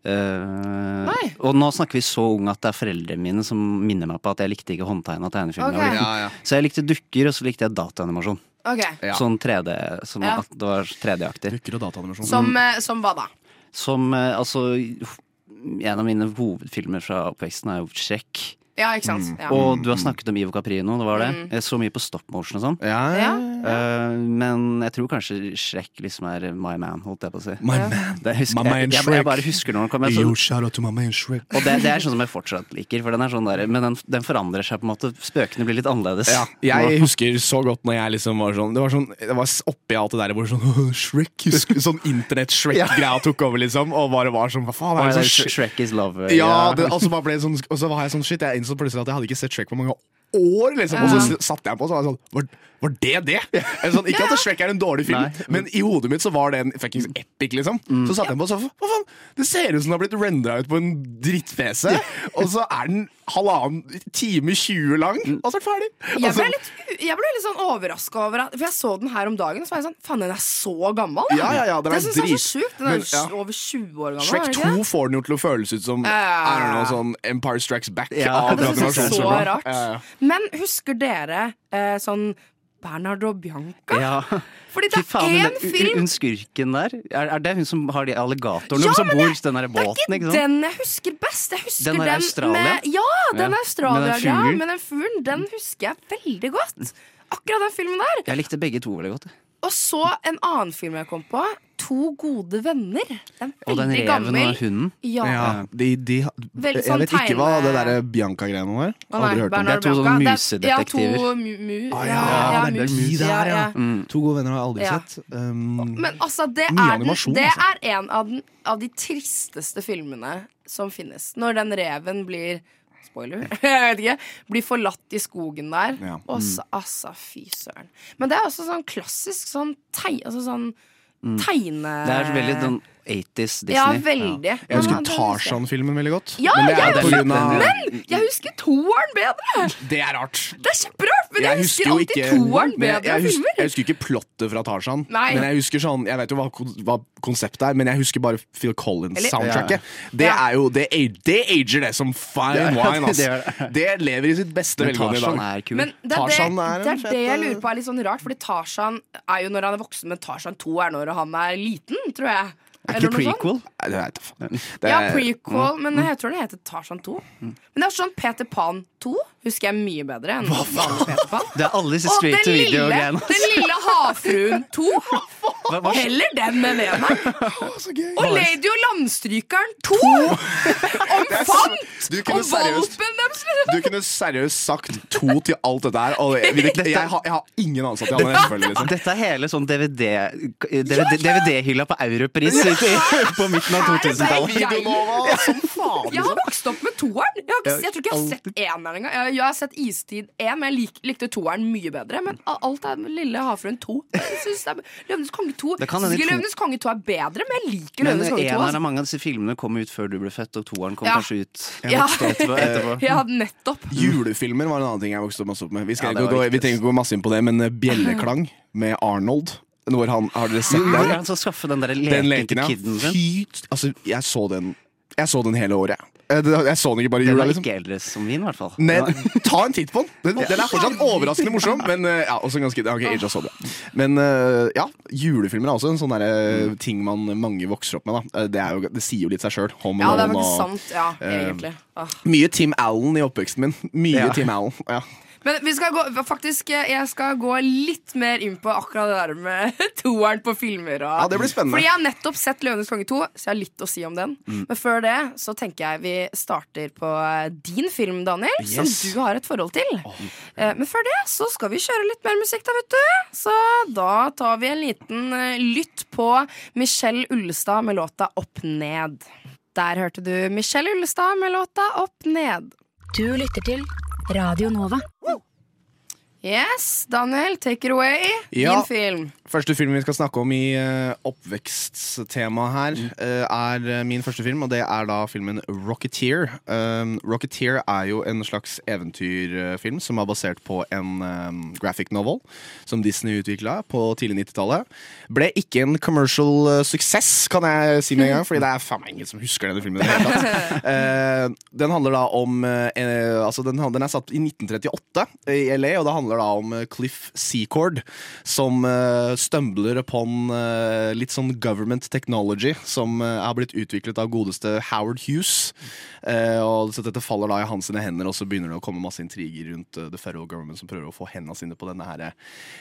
Uh, Nei. og nå snakker vi så ung at det er foreldrene mine som minner meg på at jeg likte ikke håndtegna tegnefilmer. da jeg var Ok. liten. Ja, ja. Så jeg likte dukker, og så likte jeg dataanimasjon. Okay. Ja. Sånn 3D, som Ja. at det var 3D-aktig. Dukker og dataanimasjon. Som, eh, som hva da? Som eh, altså En av mine hovedfilmer fra oppveksten er jo Shrek. Ja, ikke sant? Ja. Og du har snakket om Ivo Caprino, det var det? Jeg så mye på stop motion og sånn. ja, Ja. uh, men jeg tror kanskje Shrek liksom er my man, holdt jeg på å si. My man. Husker, jeg, jeg, jeg bare husker når den kom. Yo, shout out to my man Shrek. og det, det er sånn som jeg fortsatt liker, for den er sånn der, men den, den forandrer seg på en måte. Spøkene blir litt annerledes. Ja, jeg husker så godt når jeg liksom var sånn Det var sånn, det var oppi alt det der hvor sånn Shrek, husker, Sånn internett-Shrek-greia tok over, liksom. Og bare var sånn Hva faen er det det sånn Shrek is love. Ja, det, altså bare ble sånn, og så var jeg sånn Shit, jeg innså plutselig at jeg hadde ikke sett Shrek på mange år. Liksom. Og så satte jeg på, og så var jeg sånn Var, det det? Sånn, ikke at Shrek er en dårlig film, Nei. men i hodet mitt så var det en fuckings epic, liksom. Så satte jeg på, så Hva faen? Det ser ut som den har blitt rendra ut på en dritt-PC, og så er den halvannen time 20 lang, og så er den ferdig. Jeg Altså, ble litt, jeg ble litt sånn overraska over at For jeg så den her om dagen, og så var jeg sånn Faen, den er så gammel! Ja, ja, ja, den er det er så sjukt. Den er Men, ja. over 20 år gammel. Shrek er 2 det? får den jo til å føles ut som uh, er know, sånn Empire Strikes Back. Ja, av Det er så rart. Ja. Men husker dere eh, sånn Bernhard og Bianca? Ja. Fordi det er én film Hun skurken der, er, er det hun som har de alligatorene Ja, som bor i det- den der Det er ikke den jeg husker best. Jeg husker Den er den Australia? Med, ja, den Ja. Australia-greia. Med den fuglen. Den husker jeg veldig godt. Akkurat den filmen der. Jeg likte begge to veldig godt. Og så en annen film jeg kom på. To gode venner. Den er Og den reven og hunden. Ja. Ja, de, de, Vel, jeg sånn vet ikke hva det der Bianca-greiene var. Aldri hørt om Det er to sånne musedetektiver. Er- Ja, to mu... mu Ah, ja, ja, ja, mus. ja, ja. ja. Mm. To gode venner har jeg aldri Ja. sett. Um, Men altså, det er, den, animasjon, det altså. er en av, den, av de tristeste filmene som finnes. Når den reven blir Spoiler, jeg vet ikke. Blir forlatt i skogen der. Ja. Og så, altså, fy søren. Men det er også sånn klassisk sånn tei... Altså sånn tegne... Det er veldig sånn 80s Disney. Ja, veldig. jeg husker. Tarzan-filmen veldig godt. Ja, men jeg er husker Men jeg husker toeren bedre! Det er rart. Det er kjemperart, men jeg, husker jo alltid ikke- toeren men jeg- bedre jeg, husker, jeg husker ikke plottet fra Tarzan. Men jeg husker sånn Jeg vet jo hva, hva konseptet er, men jeg husker bare Phil Collins-soundtracket. Det er jo Det, det ager det som fine Ja, wine, ass. det det. Lever i sitt beste velgående i dag. er kul. Men det er det, er det, er fett, det jeg eh, lurer på er litt sånn rart, Fordi Tarzan er jo når han er voksen, men Tarzan 2 er når han er liten, tror jeg. Er ikke prequel? Nei, det vet jeg. Det Ja, prequel, men jeg tror det heter Tarzan 2. Men det er sånn Peter Pan 2 husker jeg mye bedre enn vanlig Peter Pan. Det er alle disse den to video-greiene. den lille havfruen 2. Hva- hva- Heller den med eneren. Og Lady og landstrykeren 2! Om fant! Du Og valpen deres! liksom. Du kunne seriøst sagt to til alt dette her. Og jeg, jeg, jeg, har, jeg har ingen ansatte rekkefølge, liksom. Dette er hele sånn DVD-hylla DVD på Europris i- på midten av 2000-tallet. Jeg- Videonova som faen! Jeg har Liksom. vokst opp med toeren. Jeg, ikke, jeg tror ikke jeg har sett eneren engang. Jeg, jeg har sett Istid 1, men jeg lik, likte toeren mye bedre. Men alt er med Lille havfruen 2. Jeg synes det er, Løvenes konge 2 Det kan Jeg hende synes to- Løvenes konge 2 er bedre, men jeg liker Men Løvenes konge 2. eneren en av mange av disse filmene kom ut før du ble født, og toeren kom Ja. kanskje ut Ja. etterpå. etterpå. Ja, nettopp. Julefilmer var en annen ting jeg vokste masse opp med. Vi, skal Ja, gå, vi trenger ikke gå masse inn på det, men eh, Bjelleklang med Arnold. Når han, har dere sett den? han skal skaffe den der Den leken leken, til kiden sin? Fy, altså, jeg så den Jeg så den hele året. Jeg, jeg så den ikke bare i Den jula, er liksom. ikke eldre som min, i hvert fall. Men, ta en titt på den. Den, den er fortsatt overraskende morsom, men eh, ja, også ganske, okay, så bra. Men eh, ja, julefilmer er også en sånn derre ting man mange vokser opp med. Da. Eh, Det, er jo, det sier jo litt seg sjøl. Ja, det er faktisk sant. Ja, egentlig. Ah. Mye Tim Allen i oppveksten min. Mye Ja. Tim Allen. Ja. Men vi skal gå, faktisk, eh, jeg skal gå litt mer inn på akkurat det der med toeren på filmer. Og, Ja, det blir spennende. Fordi jeg har nettopp sett 'Løvenes konge 2', så jeg har litt å si om den. Mm. Men før det så tenker jeg vi starter på eh, din film, Daniel, som du har et forhold til. Oh. Men før det så skal vi kjøre litt mer musikk, da, vet du. Så da tar vi en liten lytt på Michelle Ullestad med låta 'Opp Ned'. Der hørte du Michelle Ullestad med låta 'Opp Ned'. Du lytter til Radio Nova. Yes, Daniel, take it away. Ja. Din film. Første film vi skal snakke om i uh, oppveksttemaet her, uh, er eh, min første film, og det er da filmen Rocketeer. Um, Rocketeer er jo en slags eventyrfilm som er basert på en um, graphic novel som Disney utvikla på tidlig 90-tallet. Ble ikke en commercial uh, suksess, kan jeg si med en gang, Fordi det er faen meg ingen som husker denne filmen. Eh, den handler da om eh, eh, Altså den, den er satt i 1938 i LA, og det handler da om eh, Cliff Secord, som uh, stumbler upon uh, litt sånn government technology som uh, har blitt utviklet av godeste Howard Hughes. Eh, og så Dette faller da i hans hender, og så begynner det å komme masse intriger rundt eh, the federal government som prøver å få hendene sine på denne her eh,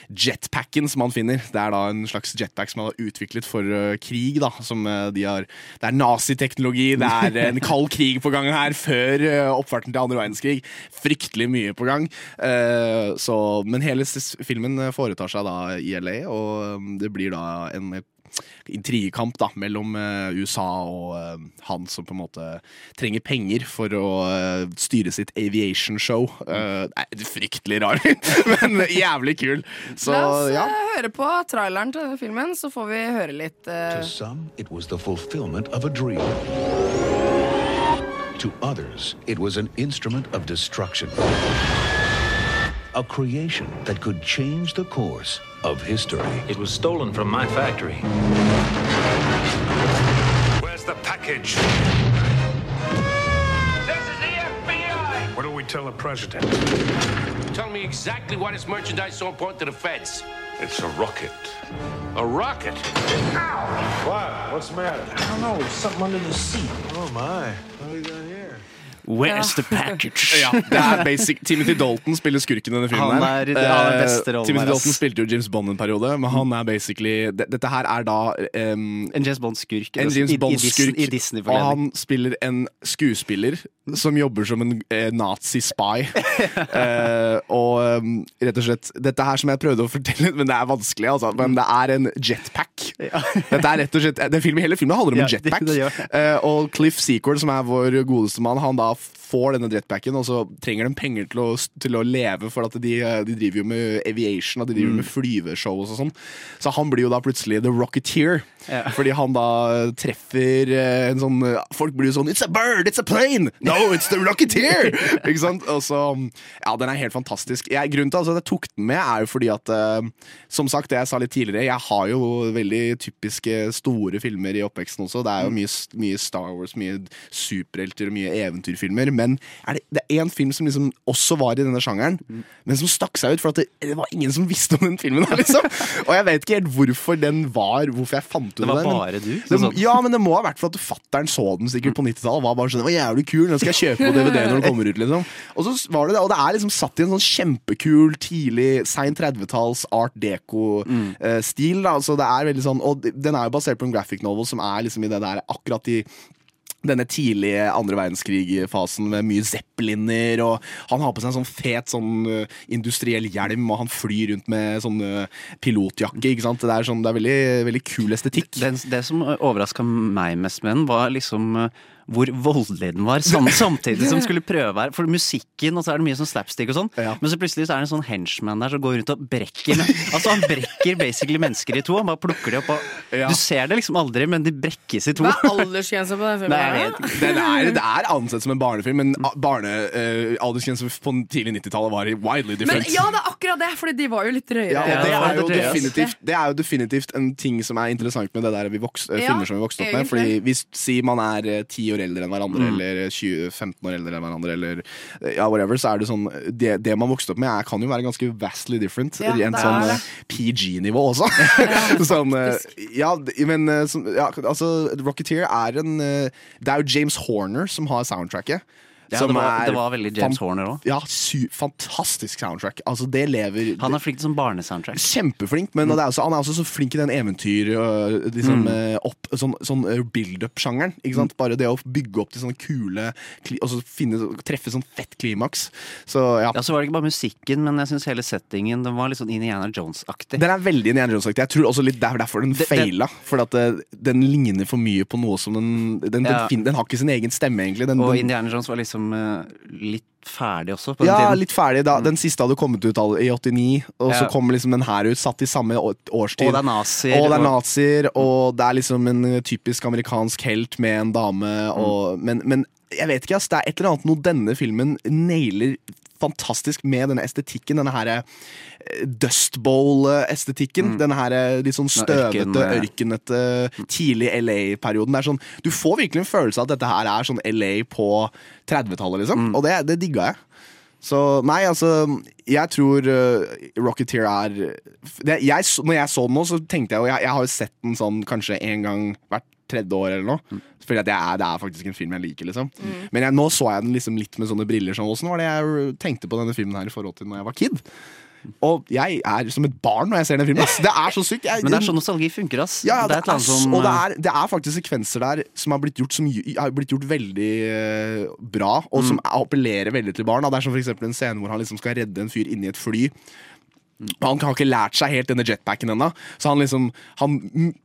jetpacken som han finner. Det er da en slags jetpack som han har utviklet for eh, krig. da som eh, de har Det er naziteknologi, det er en kald krig på gang her før eh, oppfarten til andre verdenskrig. Fryktelig mye på gang. Eh, så, men hele filmen foretar seg da i LA, og eh, det blir da en eh, intrigekamp da, mellom eh, USA og eh, han som på en måte trenger penger for å styre sitt aviation show. Uh, nei, fryktelig rar, men jævlig kul. Så La oss ja. høre på traileren til denne filmen, så får vi høre litt uh... To some, it was the fulfillment of a dream. To others, it was an instrument of destruction. A creation that could change the course of history. It was stolen from my factory. Where's the package? This is the FBI! What do we tell the president? Tell me exactly why this merchandise is so important to the feds. It's a rocket. A rocket? What? What's the matter? I don't know, something under the seat. Oh my. What do we got here? Where's the package? Ja, det er basic Timothy Dalton spiller skurken i denne filmen. Han er- han er Eh, beste rollen Timothy Dalton ass. Spilte jo James Bond en periode, men han er basically Dette her er da um, En James Bond-skurk. en James i- i Bond-skurk. Dis- I Og han spiller en skuespiller som jobber som en eh, nazi-spy. uh, og um, rett og slett Dette her som jeg prøvde å fortelle, men det er vanskelig, altså. Men det er en jetpack. Dette er rett og slett den filmen, Hele filmen handler om Ja, jetpack. det- det. Eh, og Cliff Secord, som er vår godeste mann, han da får denne jetpacken, og så trenger de penger til å, til å leve, for at de, de driver jo med aviation, og de driver Mm. med flyveshow og sånn. Så han blir jo da plutselig The Rocketeer, Ja. fordi han da treffer eh, en sånn Folk blir jo sånn It's a bird! It's a plane! No, it's the Rocketeer! Ikke sant? Og så, ja, den er helt fantastisk. Jeg, grunnen til altså, at jeg tok den med, er jo fordi at eh, Som sagt, det jeg sa litt tidligere, jeg har jo veldig typiske store filmer i oppveksten også. Det er jo mye, mye Star Wars, mye superhelter og mye eventyrfilmer. Men er det, det er én film som liksom også var i denne sjangeren, men som stakk seg ut. For at det, det var ingen som visste om den filmen. her liksom Og jeg vet ikke helt hvorfor den var, hvorfor jeg fant ut Det var den. men- bare du? det, Sånn. ja, men det må ha vært for at fattern så den sikkert på 90-tallet. og Var bare sånn, det var jævlig kul, den skal jeg kjøpe på DVD når den kommer ut. liksom Og så var det det, og det er liksom satt i en sånn kjempekul, tidlig, sein 30-talls art deco-stil. da Så det er veldig sånn Og den er jo basert på en graphic novel som er liksom i det der akkurat i denne tidlige andre verdenskrig-fasen med mye zeppeliner, og han har på seg en sånn fet sånn uh, industriell hjelm, og han flyr rundt med sånn uh, pilotjakke, ikke sant. Det er, sånn, det er veldig, veldig kul estetikk. Det, det som overraska meg mest med den, var liksom eh, hvor voldelig den var, samtidig som skulle prøve her. For musikken, og så er det mye sånn slapstick og sånn, men så plutselig så er det en sånn henchman der som går rundt og brekker Altså Han brekker basically mennesker i to, han bare plukker de opp og Ja. Du ser det liksom aldri, men de brekkes i to. Hva er aldersgrensa på den filmen? Nei. Den er, det er ansett som en barnefilm, men barnealdersgrensen på tidlig 90-tallet var widely Men ja, det er akkurat det, Fordi de var jo litt drøyere. Ja, det, er jo det er definitivt, det er jo definitivt en ting som er interessant med det der vi vokst, eh, Ja, filmer som vi vokste opp med. egentlig. Fordi Hvis si man er eh, 10 år eldre enn hverandre, Mm. eller 20, 15 år eldre enn hverandre, eller eh, ja, whatever, så er det sånn Det, det man vokste opp med, er, kan jo være ganske vastly different. Ja, I sånn eh, PG-nivå også. sånn, eh, ja, men sånn, ja, altså Rocketeer er en Det er jo James Horner som har soundtracket. Ja, det var- det var veldig James Horner også. Ja, fantastisk soundtrack. Altså, det lever Han er flink som barnesoundtrack. Kjempeflink, men det er også, han er også så flink i den eventyr øh, liksom, Mm. øh, opp, sånn, sånn øh, build-up-sjangeren. sant? Bare det å bygge opp til sånne kule Og så finne, treffe sånn fett klimaks. Så ja. Ja, så var det ikke bare musikken, men jeg syns hele settingen Den var litt sånn Indiana Jones-aktig. Den er veldig Indiana Jones-aktig. Jeg tror også litt det er derfor den feila. For at den ligner for mye på noe som den Den, den, Ja. fin, den har ikke sin egen stemme, egentlig. Den, Og den, Indiana Jones var liksom eh, litt ferdig også, ja, tiden. litt ferdig. da Den siste hadde kommet ut all- i 89, og så kommer liksom den her ut, satt i samme årstid. Og det er nazier, Og det er nazier, og det er liksom en typisk amerikansk helt med en dame. Og, men, men jeg vet ikke, ass. Det er et eller annet noe denne filmen nailer fantastisk med denne estetikken. Denne her dustbowl-estetikken. Bowl-estetikken. Denne her eh, litt sånn støvete, ørkenete, tidlig LA-perioden. Er sånn, Du får virkelig en følelse av at dette her er sånn LA på 30-tallet, liksom. Og det, det digga jeg. Så nei, altså Jeg tror uh, Rocketeer er det, jeg, Når jeg så den nå, så tenkte jeg jo Jeg, jeg har jo sett den sånn kanskje en gang hvert tredje år eller noe. Fordi at er, det er faktisk en film jeg liker, liksom. Men jeg, nå så jeg den liksom litt med sånne briller. Sånn, Åssen var det jeg tenkte på denne filmen her i forhold til når jeg var kid? Og jeg er som et barn når jeg ser den filmen. ass. Det er så sykt. Jeg, Men det er sånn nostalgi funker, ass. ja, det det er et eller er, annet s- som og det eh, er, det er faktisk sekvenser der som har blitt gjort, som, har blitt gjort veldig eh, bra, og Mm. som appellerer veldig til barn. Da. Det er som for en scene hvor han liksom skal redde en fyr inni et fly. Og Han har ikke lært seg helt denne jetpacken ennå, så han liksom Han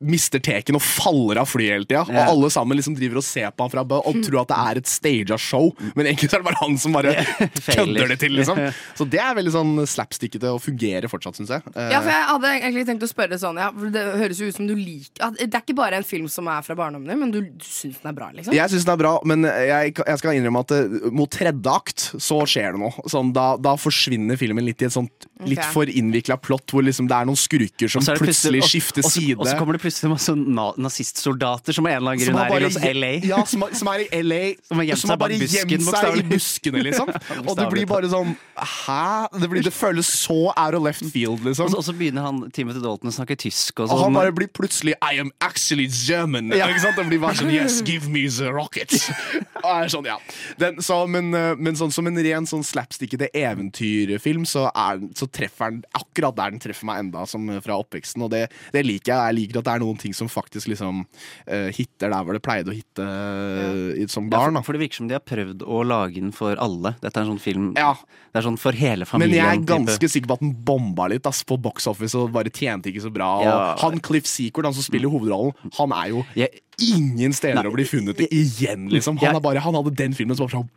mister teken og faller av flyet hele tida. Yeah. Og alle sammen liksom driver og ser på han fra og tror at det er et staged show, men egentlig så er det bare han som bare kødder det til, liksom. Så det er veldig sånn slapstickete og fungerer fortsatt, syns jeg. Eh, Ja, for jeg hadde egentlig tenkt å spørre sånn ja, for Det høres jo ut som du liker at Det er ikke bare en film som er fra barndommen din, men du, du syns den er bra, liksom? Jeg syns den er bra, men jeg, jeg skal innrømme at det, mot tredje akt så skjer det noe. Sånn, da, da forsvinner filmen litt i et sånt litt okay. for innvikla plott, hvor liksom det er noen skurker som er plutselig skifter og så- side. Og så kommer det plutselig masse na nazistsoldater som av en eller annen grunn er i LA. ja, som, har- som er i LA. Som har gjemt seg bare gjemt seg i buskene, liksom. Og det blir bare sånn Hæ? Det, blir, det føles så out of left field, liksom. og så begynner han Timothy Dalton å snakke tysk og Og han sånn. bare blir plutselig I am actually German. Ja. Ikke sant? Det blir bare sånn Yes, give me the rocket. Og er sånn, ja. Den, så, men, eh, men sånn som en ren sånn slapstickete eventyrfilm, så, er, så treffer den akkurat der den treffer meg enda, som fra oppveksten. Og det, det liker jeg. Jeg liker at det er noen ting som faktisk liksom uh, hitter der hvor det pleide å hitte eh, som Ja, barn. for, da. for det virker som de har prøvd å lage den for alle. Dette er en sånn film Ja. Det er sånn for hele Men jeg er type. ganske sikker på at den bomba litt ass, på box office og bare tjente ikke så bra. Ja. Han Cliff Secord, han som spiller hovedrollen, han er jo Jeg- ingen steder Nei, å bli funnet igjen, liksom. Han, jeg- bare, han hadde den filmen som var sånn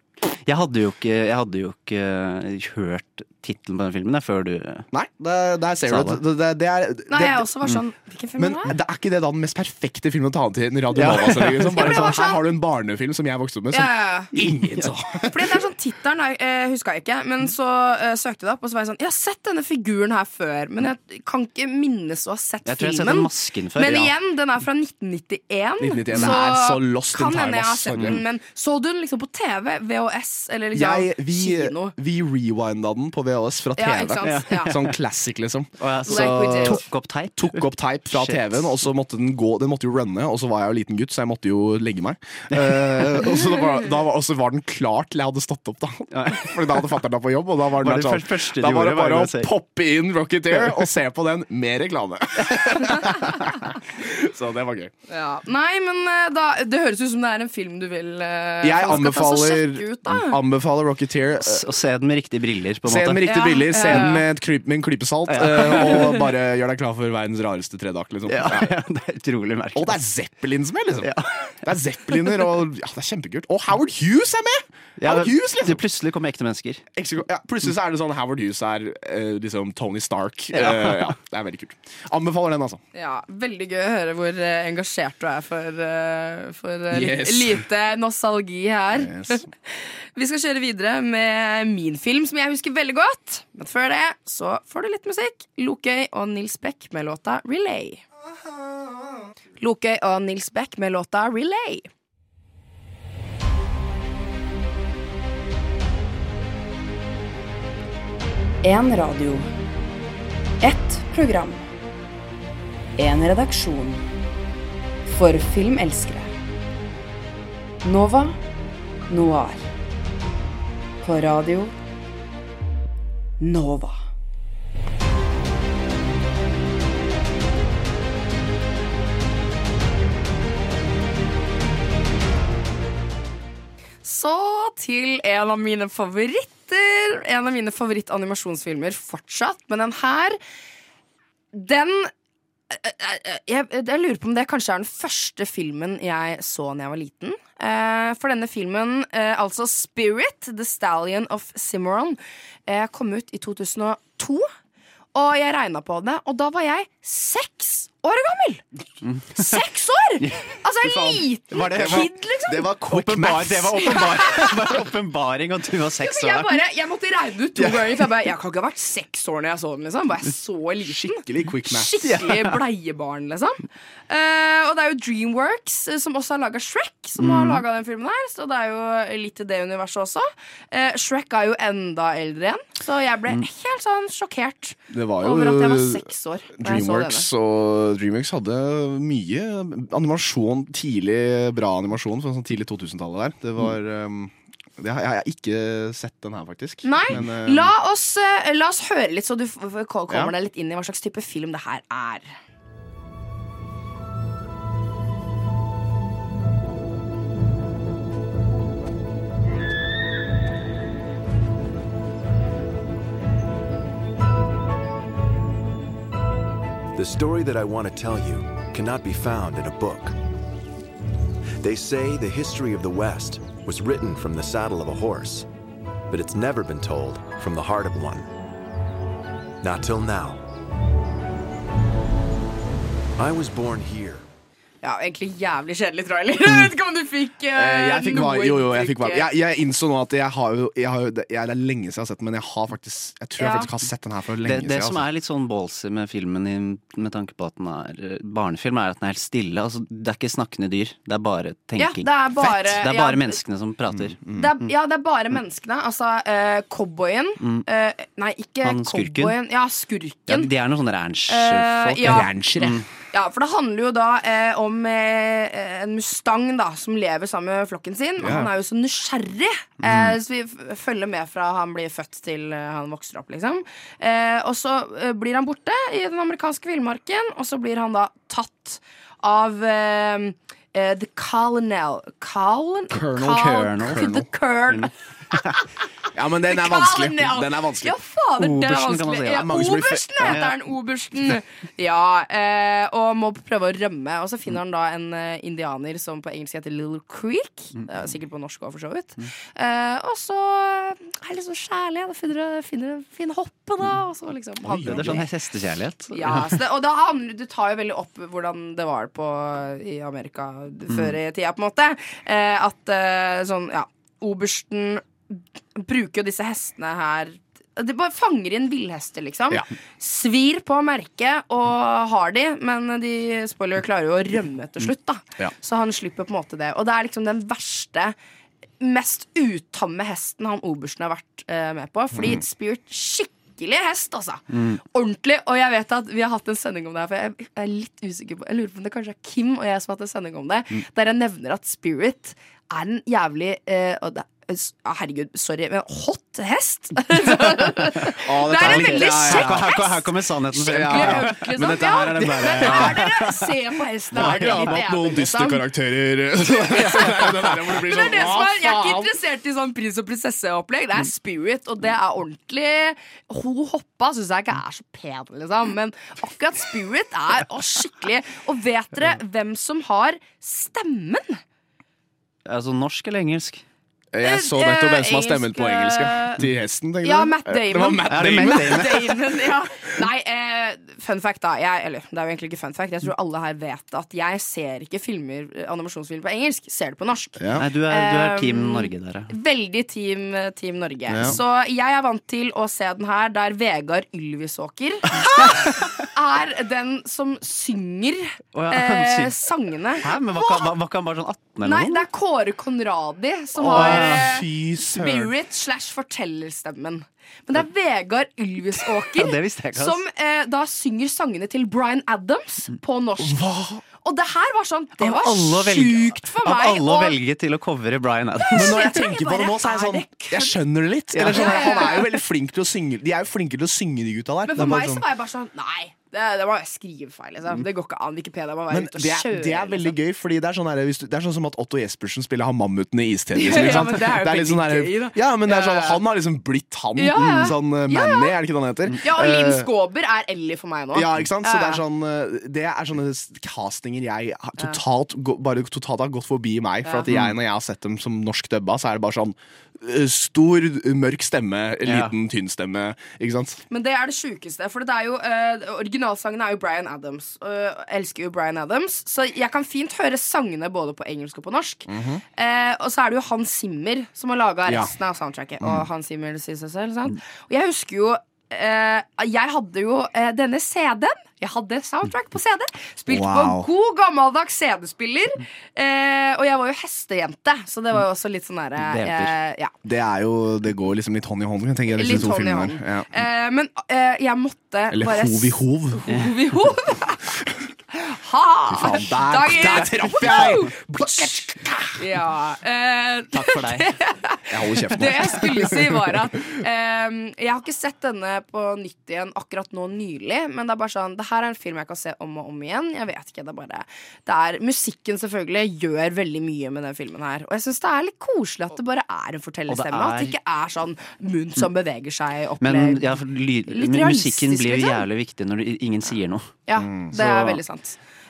Jeg hadde jo ikke, jeg hadde jo ikke eh, hørt tittelen på den filmen der, før du Nei, det, der ser du. Det, det, det er, Nei, jeg også var sånn Hvilken film men er det? er ikke det da den mest perfekte filmen å ta til en Radio så Liksom. Bare sånn, her sånn- har du en barnefilm som jeg vokste opp med, som Ja, ja, ja. ingen så. Fordi det er sånn Tittelen uh, huska jeg ikke, men så eh, søkte jeg det opp, og så var jeg sånn Jeg har sett denne figuren her før, men jeg kan ikke minnes å ha sett Jeg tror jeg har sett filmen. den før. Men ja. igjen, den er fra 1991. 1991, det er så kan hende jeg har sett den, men så du den liksom på TV? VHS? Eller liksom Jeg, vi, kino? vi rewinda den på VHS fra TV. Ja. Ja. Sånn classic, liksom. Oh, ja. Så Like tok opp teip. tok opp teip fra TV-en, og så måtte den gå Den måtte jo runne, og så var jeg jo liten gutt, så jeg måtte jo legge meg. Uh, og, så da var, da var, og så var den klar til jeg hadde stått opp, da. Fordi da hadde fatter'n på jobb, og da var, den Var det sånn, første da var det bare var å poppe inn Rocketeer og se på den med reklame. så det var gøy. Ja. Nei, men eh, da, det høres ut som det er en film du vil uh, Jeg anbefaler, Ut, da. Anbefaler Rocketeer. eh, S- Og se den med riktige briller, på en Se den med riktige Ja, briller, se ja, den med, kryp, med en klype salt, eh, og bare gjør deg klar for verdens rareste tredag. Liksom. Ja, Ja. ja, det er utrolig merkelig. Og det er Zeppelin som er, liksom. Det er Zeppeliner, og ja, det er kjempekult. Og Howard Hughes er med! Ja, Howard det- liksom! det plutselig kommer ekte mennesker. Ja, plutselig så er det sånn Howard Hughes er uh, liksom Tony Stark. Ja. Uh, ja, det er veldig kult. Anbefaler den, altså. Ja, Veldig gøy å høre hvor eh, engasjert du er for, uh, for Yes. lite nostalgi her. Yes. Vi skal kjøre videre med min film, som jeg husker veldig godt. Men før det så får du litt musikk. Lokøy og Nils Beck med låta Relay. Lokøy og Nils Beck med låta Relay. En radio. Ett program. En redaksjon. For filmelskere. Nova Noir. på radio Nova. Så til en av mine favoritter. En av mine favorittanimasjonsfilmer fortsatt. Men den her Den jeg, jeg lurer på om det kanskje er den første filmen jeg så da jeg var liten. Eh, for denne filmen, eh, altså Spirit, The Stallion of Cimarron, eh, kom ut i 2002. Og jeg regna på det, og da var jeg seks år gammel! Seks år! Altså en liten Var det- kid, liksom. Det var quick maths. det var åpenbar, det var åpenbaring at du var seks Jeg, bare, jeg måtte regne ut to ganger, for jeg, bare, jeg kan ikke ha vært seks år når jeg så den. liksom Bare jeg så liten? Skikkelig quick maths. Skikkelig bleiebarn, liksom. Uh, og det er jo Dreamworks eh, som også har laga Shrek, som har Mm. laga den filmen her. Så det er jo litt i det universet også. Uh, Shrek er jo enda eldre igjen, så jeg ble Mm. helt sånn sjokkert jo over at jeg var seks år. så Dreamworks, og Dreamworks hadde mye animasjon, tidlig bra animasjon fra sånn tidlig 2000-tallet der. Det var um, det har, Jeg har ikke sett den her, faktisk. Nei, Men, uh, la, oss, eh, la oss høre litt, så du kommer Ja. deg litt inn i hva slags type film det her er. The story that I want to tell you cannot be found in a book. They say the history of the West was written from the saddle of a horse, but it's never been told from the heart of one. Not till now. I was born here. Ja, egentlig jævlig kjedelig trailer. Jeg vet ikke om du fikk uh, jeg fikk noe jo, jo, jeg fikk var. Jeg, jeg innså nå at jeg har jo, jeg har jo det, jeg, det er lenge siden jeg har sett den, men jeg har faktisk Jeg tror jeg Ja. faktisk har sett den her for lenge lenge det siden. som altså. er litt sånn ballsy med filmen, i, med tanke på at den er eh, barnefilm, er at den er helt stille. Altså, det er ikke snakkende dyr, det er bare tenking. det er bare- Det er bare ja, menneskene som prater. Det er, ja, det er bare menneskene. Altså uh, cowboyen Mm. eh, Nei, ikke Han skurken? cowboyen. Ja, skurken. Ja, de er noen sånne ranch-folk. ja. Ranchere. Mm. Ja, for det handler jo da eh, om eh, en mustang da som lever sammen med flokken sin. Og han er jo så nysgjerrig. Eh, så vi følger med fra han blir født til eh, han vokser opp, liksom. Eh, og så eh, blir han borte i den amerikanske villmarken, og så blir han da tatt av The Colonel Colon Colonel. Colonel. Colonel. The Colonel. Ja, men den er vanskelig. Den er vanskelig. Ja, fader, det er vanskelig. si. Ja, er Obersten heter den, han. Obersten. Ja, eh, og må prøve å rømme. Og så finner han da en eh, indianer som på engelsk heter Little Creek. Mm. Er sikkert på norsk òg, for så vidt. Eh, og så er det liksom sånn kjærlig. Da finner du finner, finner hoppet, da. Og så liksom Oi, det er sånn hestekjærlighet. Ja, så det, og da handler, du tar jo veldig opp hvordan det var på, i Amerika før i tida, på en måte. Eh, at eh, sånn, ja Obersten bruker jo disse hestene her De bare fanger inn villhester, liksom. Ja. Svir på merket og har de, men de spoiler klarer jo å rømme til slutt, da. Ja. Så han slipper på en måte det. Og det er liksom den verste Mest utamme hesten han obersten har vært uh, med på. Fordi Spirit skikkelig hest, altså. Ordentlig. Og jeg vet at vi har hatt en sending om det her, for jeg er litt usikker på Jeg lurer på om det kanskje er Kim og jeg som har hatt en sending om det, der jeg nevner at Spirit er en jævlig uh, og det, Herregud, sorry, men hot hest? ah, Det er en veldig ja, ja, kjekk ja. Her, her, her kommer sannheten Ja, Ja. Men sånn. dette her er den bare- er Se på hesten. Nå er har ikke jeg hatt noen dystre liksom? karakterer. Er Men det er sånn, det som er, Jeg er ikke interessert i sånn prins og prinsesse-opplegg. Det er spirit, og det er ordentlig Hun hoppa syns jeg ikke er så pen, liksom. Men akkurat spirit er å, skikkelig Og vet dere hvem som har stemmen? Altså norsk eller engelsk? Jeg så nettopp hvem som har Eh, stemmen på engelsk, ja. eh, Til hesten, tenker Ja, du? Matt Det var Damon. Matt det Damon. Matt Damon? Ja. Nei, eh, fun fact, da. Jeg, eller det er jo egentlig ikke fun fact. Jeg tror alle her vet at jeg ser ikke filmer, eh, animasjonsfilmer på engelsk. Ser det på norsk. Ja. Nei, du er, du er Team Um, Norge der, ja. Veldig Team, team Norge. Ja. Så jeg er vant til å se den her der Vegard Ylvisåker er den som synger oh, ja, eh, sangene. Hæ, men var ikke han- bare sånn 18 eller Nei, noe? det er Kåre Conradi som oh, har eh. Spirit slash fortellerstemmen. Men det er Vegard Ylvisåker Ja, som eh, da synger sangene til Bryan Adams på norsk. Og det her var sånn Det var sjukt for Av meg. alle å og- velge til å covere Bryan Adams. Men når jeg tenker på det nå, så er jeg sånn Jeg skjønner det litt. Eller sånn, han er jo veldig flink til å synge De er jo flinke til å synge, de gutta der. Men for meg så sånn- var jeg bare sånn Nei, det, det var skrivefeil. Liksom. Det går ikke an. Wikipedia må være ute og det er, kjøre. det er veldig liksom. gøy, Fordi det er sånn, her, du, det er sånn som at Otto Jespersen spiller Hamammuten i Istid. Liksom, Ja, men det er jo litt sånn her- gøy, da. Ja, men det er sånn, han har liksom blitt han. Ja, ja. Sånn uh. Manny, er det ikke det han heter? Ja, og Linn Eh, Skåber er Ellie for meg nå. Ja, ikke sant? Så det er, sånn, eh, det er sånne castinger jeg totalt, bare totalt har gått forbi meg. For at jeg, når jeg har sett dem som norsk dubba, så er det bare sånn stor, mørk stemme, Ja. liten, tynn stemme. Ikke sant? Men det er det sjukeste. For det er jo, uh, originalsangen er jo Bryan Adams. Og jeg elsker jo Bryan Adams. Så jeg kan fint høre sangene både på engelsk og på norsk. Eh, og så er det jo Hans Zimmer som har laga Ja. resten av soundtracket. Og Hans Zimmer sier seg selv. Sant? Og jeg husker jo uh, Jeg hadde jo eh, denne CD-en. Jeg hadde soundtrack på CD. Spilte Wow. på god gammeldags CD-spiller. Eh, og jeg var jo hestejente, så det var jo også litt sånn derre eh, ja. Det er jo, det går liksom litt hånd i hånd. tenker jeg, Litt hånd i hånd. Ja. Eh, men eh, jeg måtte Eller bare hov i hov. Hov i hov. ha! Faen, der, der traff jeg! Ja. eh, Takk for deg. Jeg holder kjeft det jeg skulle si, var at eh, jeg har ikke sett denne på nytt igjen akkurat nå nylig, men det er bare sånn Det her er en film jeg kan se om og om igjen. Jeg vet ikke, det er bare det er, Musikken selvfølgelig gjør veldig mye med den filmen her. Og jeg syns det er litt koselig at det bare er en fortellerstemme. Er- At det ikke er sånn munn som beveger seg. Men, Opplevd. ja, Litt realistisk, musikken blir jo liksom. jævlig viktig når ingen sier noe. Ja, det er veldig sant.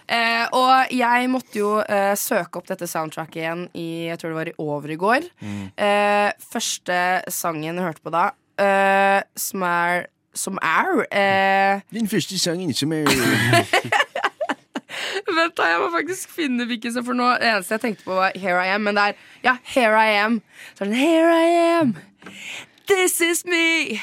Eh, og jeg måtte jo eh, søke opp dette soundtracket igjen i jeg tror det var i over i går. Eh, første sangen jeg hørte på da, eh, som er Som er eh, Din første sangen som er Vent, da, jeg må faktisk finne hvilken som For nå det eneste jeg tenkte på, var Here I Am. Men det er Ja, Here I Am. Så er det Here I am. This is me.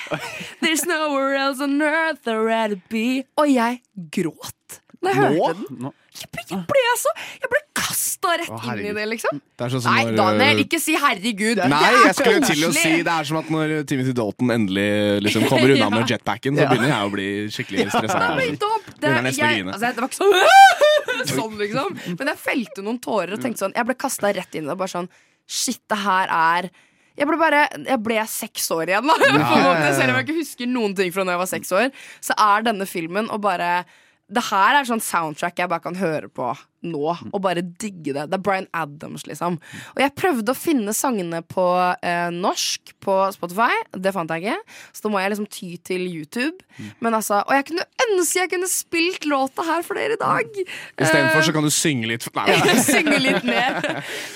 There's nowhere else on earth I'd rather be. Og jeg gråt da jeg hørte den. Nå. Jeg ble, jeg ble, så, jeg ble kasta rett Å, inn i det, liksom. Det er sånn som Nei, når, Daniel, øh, ikke si 'herregud'. Nei, Det er jeg skulle til å si Det er som at når Timothy Dalton endelig liksom kommer unna med jetpacken, så Ja. begynner jeg å bli skikkelig stressa. Ja. Det, jeg, altså, det var ikke sånn Sånn, liksom. Men jeg felte noen tårer og tenkte sånn Jeg ble kasta rett inn i det. Bare sånn Shit, det her er jeg ble bare, jeg ble seks år igjen, da. Ja, ja, ja. selv om jeg ikke husker noen ting fra da jeg var seks år. Så er denne filmen å bare Det her er sånn soundtrack jeg bare kan høre på nå og bare digge det. Det er Bryan Adams, liksom. Og jeg prøvde å finne sangene på eh, norsk på Spotify. Det fant jeg ikke. Så da må jeg liksom ty til YouTube. Men altså, Og jeg kunne ønske jeg kunne spilt låta her for dere i dag. Istedenfor så kan du synge litt. Nei, Eh, Synge litt mer.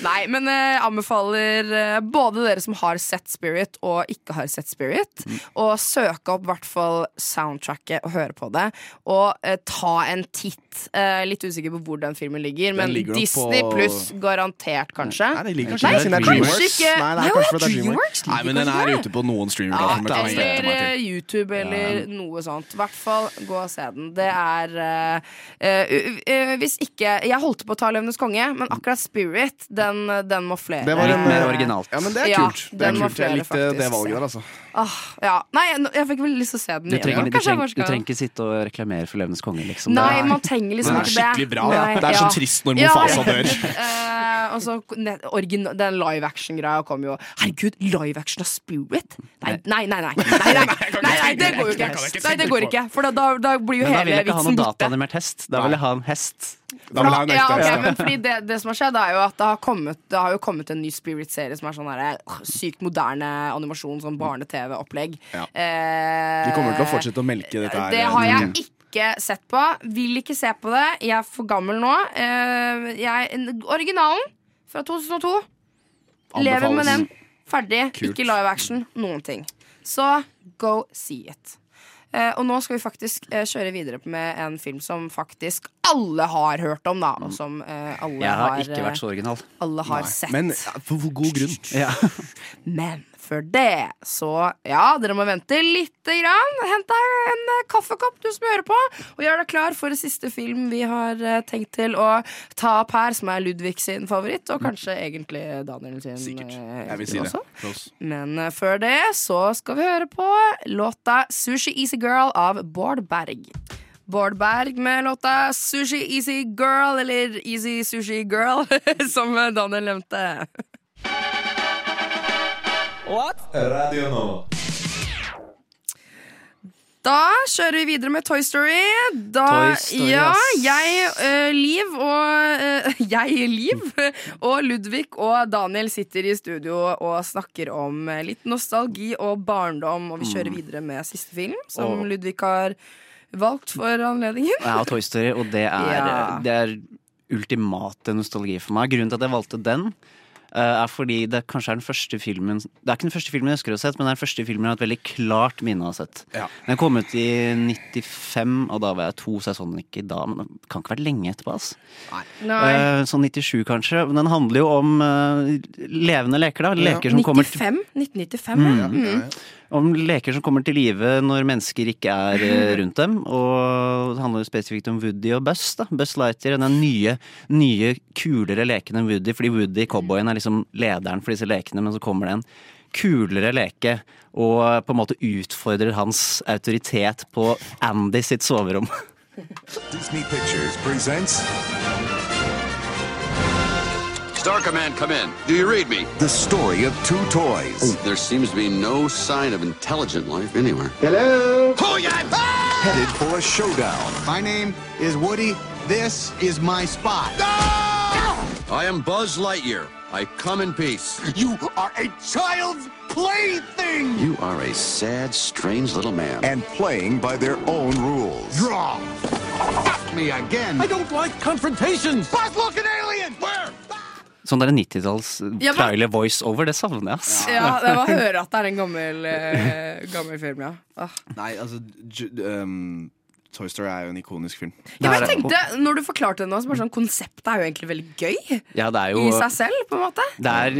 Nei, men jeg anbefaler eh, både dere som har sett Spirit og ikke har sett Spirit, å søke opp i hvert fall soundtracket og høre på det. Og eh, ta en titt. Eh, litt usikker på hvor den filmen ligger, men ligger Disney på- pluss garantert, kanskje. Nei, det ligger kanskje Nei, er kanskje ikke. Nei, det Nei, er kanskje det er Dreamworks Dreamworks. Nei, men den er ute på noen Ja, streamingplattformer. kan eller eh, YouTube eller noe sånt. I hvert fall gå og se den. Det er uh, uh, uh, Hvis ikke Jeg holdt på å ta Løvenes konge, men akkurat Spirit, den, den må flere. Det var en, mer eh, originalt. Ja, men det er Ja, kult. Det er den må kult. Jeg likte faktisk det valget der, altså. Ah, ja. Nei, jeg, jeg fikk veldig lyst til å se den Du trenger, du, trenger, du trenger ikke sitte og reklamere for Levenes konge, liksom. Nei, Det er- man trenger liksom Den er ikke det. skikkelig bra. Nei, Det er så trist når Ja. Mofasa dør. uh, også, Den live action-greia kom jo Herregud, live action av Spirit? Nei, nei, nei. Nei, nei, nei, nei, nei, nei det går jo ikke. Nei, det går ikke For da, da, blir jo Men da vil jeg ikke ha noen borte. dataanimert hest. Da vil jeg ha en hest. Da vil jeg ha en ja, ekte ok, hest. men fordi det, det som har skjedd, er jo at det har kommet, det har jo kommet en ny Spirit-serie som er sånn øh, sykt moderne animasjon, sånn barne-TV-opplegg. Ja. Eh, De kommer til å fortsette å melke dette her. Det har jeg Mm. ikke sett på. Vil ikke se på det. Jeg er for gammel nå. Eh, jeg, originalen fra 2002. Lever med den. Ferdig. Kult. Ikke live action. Noen ting. Så go see it. Eh, og nå skal vi faktisk eh, kjøre videre med en film som faktisk alle har hørt om, da. Og som eh, alle Jeg har har, ikke vært så original. alle har Nei, sett. Men for god grunn. Ja. Men før det, så ja, dere må vente lite grann. Hent deg en eh, kaffekopp, du som hører på, og gjør deg klar for siste film vi har eh, tenkt til å ta opp her, som er Ludvig sin favoritt, og kanskje egentlig Daniel sin Sikkert. eh, Jeg vil si det. også. Men før det så skal vi høre på låta 'Sushi Easy Girl' av Bård Berg. Bård Berg med låta 'Sushi Easy Girl', eller 'Easy Sushi Girl', som Daniel nevnte. Radio Nova. Da kjører vi videre med Toy Story. Da, Toy Story, ja, jeg, øh, Liv og øh, Jeg, Liv, og Ludvig og Daniel sitter i studio og snakker om litt nostalgi og barndom. Og vi kjører Mm. videre med siste film, som Og- Ludvig har valgt for anledningen. Ja, Toy Story, og det er, Ja. det er ultimate nostalgi for meg. Grunnen til at jeg valgte den, er fordi det kanskje er den første filmen Det er ikke den første filmen jeg husker å ha sett, men det er den første filmen jeg har et veldig klart minne av å ha sett. Den kom ut i 95, og da var jeg to, så jeg så den ikke da. Men det kan ikke være lenge etterpå, ass. Nei. Eh, sånn 97 kanskje. Men den handler jo om uh, levende leker, da. Leker som kommer til 95? 1995, ja. Mm. Mm. Om leker som kommer til live når mennesker ikke er eh, rundt dem. Og det handler spesifikt om Woody og Buzz. da Buzz er den nye, nye, kulere leken enn Woody. Fordi Woody, cowboyen, er liksom lederen for disse lekene, men så kommer det en kulere leke og på en måte utfordrer hans autoritet på Andy sitt soverom. Disney Pictures presents Star Command, come in. Do you read me? the story of two toys. There seems to be no sign of intelligent life anywhere. Hello? Oh, yeah! Headed for a showdown. My name is Woody. This is my spot. I am Buzz Lightyear. I come in peace. You are a child's plaything. You are a sad, strange little man. And playing by their own rules. Draw. Fuck me again. I don't like confrontations. Buzz, look an alien. Where? Sånn der 90-talls Ja, trailer voice-over, det savner jeg, ass. Ja, det var å høre at det er en gammel, eh, gammel film, ja. Ah. Nei, altså um, Toy Story er jo en ikonisk film. Ja, men jeg tenkte, Når du forklarte det nå, så bare sånn, konseptet er jo egentlig veldig gøy. Ja, det er jo I seg selv, på en måte. Det er,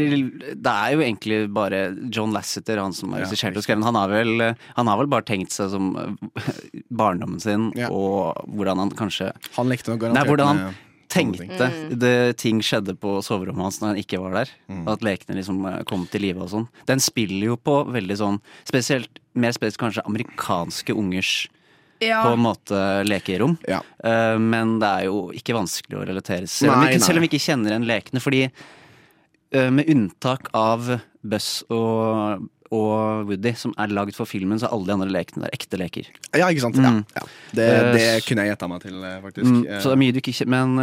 det er jo egentlig bare John Lasseter, han som har Ja. regissert og skrevet. Han har, vel, han har vel bare tenkt seg som eh, barndommen sin, og hvordan han kanskje Han lekte garantert. Nei, hvordan han tenkte Mm. det ting skjedde på soverommet hans når han ikke var der. Mm. At lekene liksom eh, kom til live og sånn. Den spiller jo på veldig sånn spesielt, mer spesielt kanskje amerikanske ungers Ja. på en måte lekerom. Eh, men det er jo ikke vanskelig å relatere. Selv, om vi ikke- selv om vi ikke kjenner igjen lekene. Fordi uh, med unntak av Buzz og, og Woody, som er lagd for filmen, så alle de andre lekene der ekte leker. Ja, ikke sant? Mm. Ja, ja. Det, Eh, det kunne jeg gjetta meg til, eh, faktisk. Mm, Eh, så det er mye du ikke Men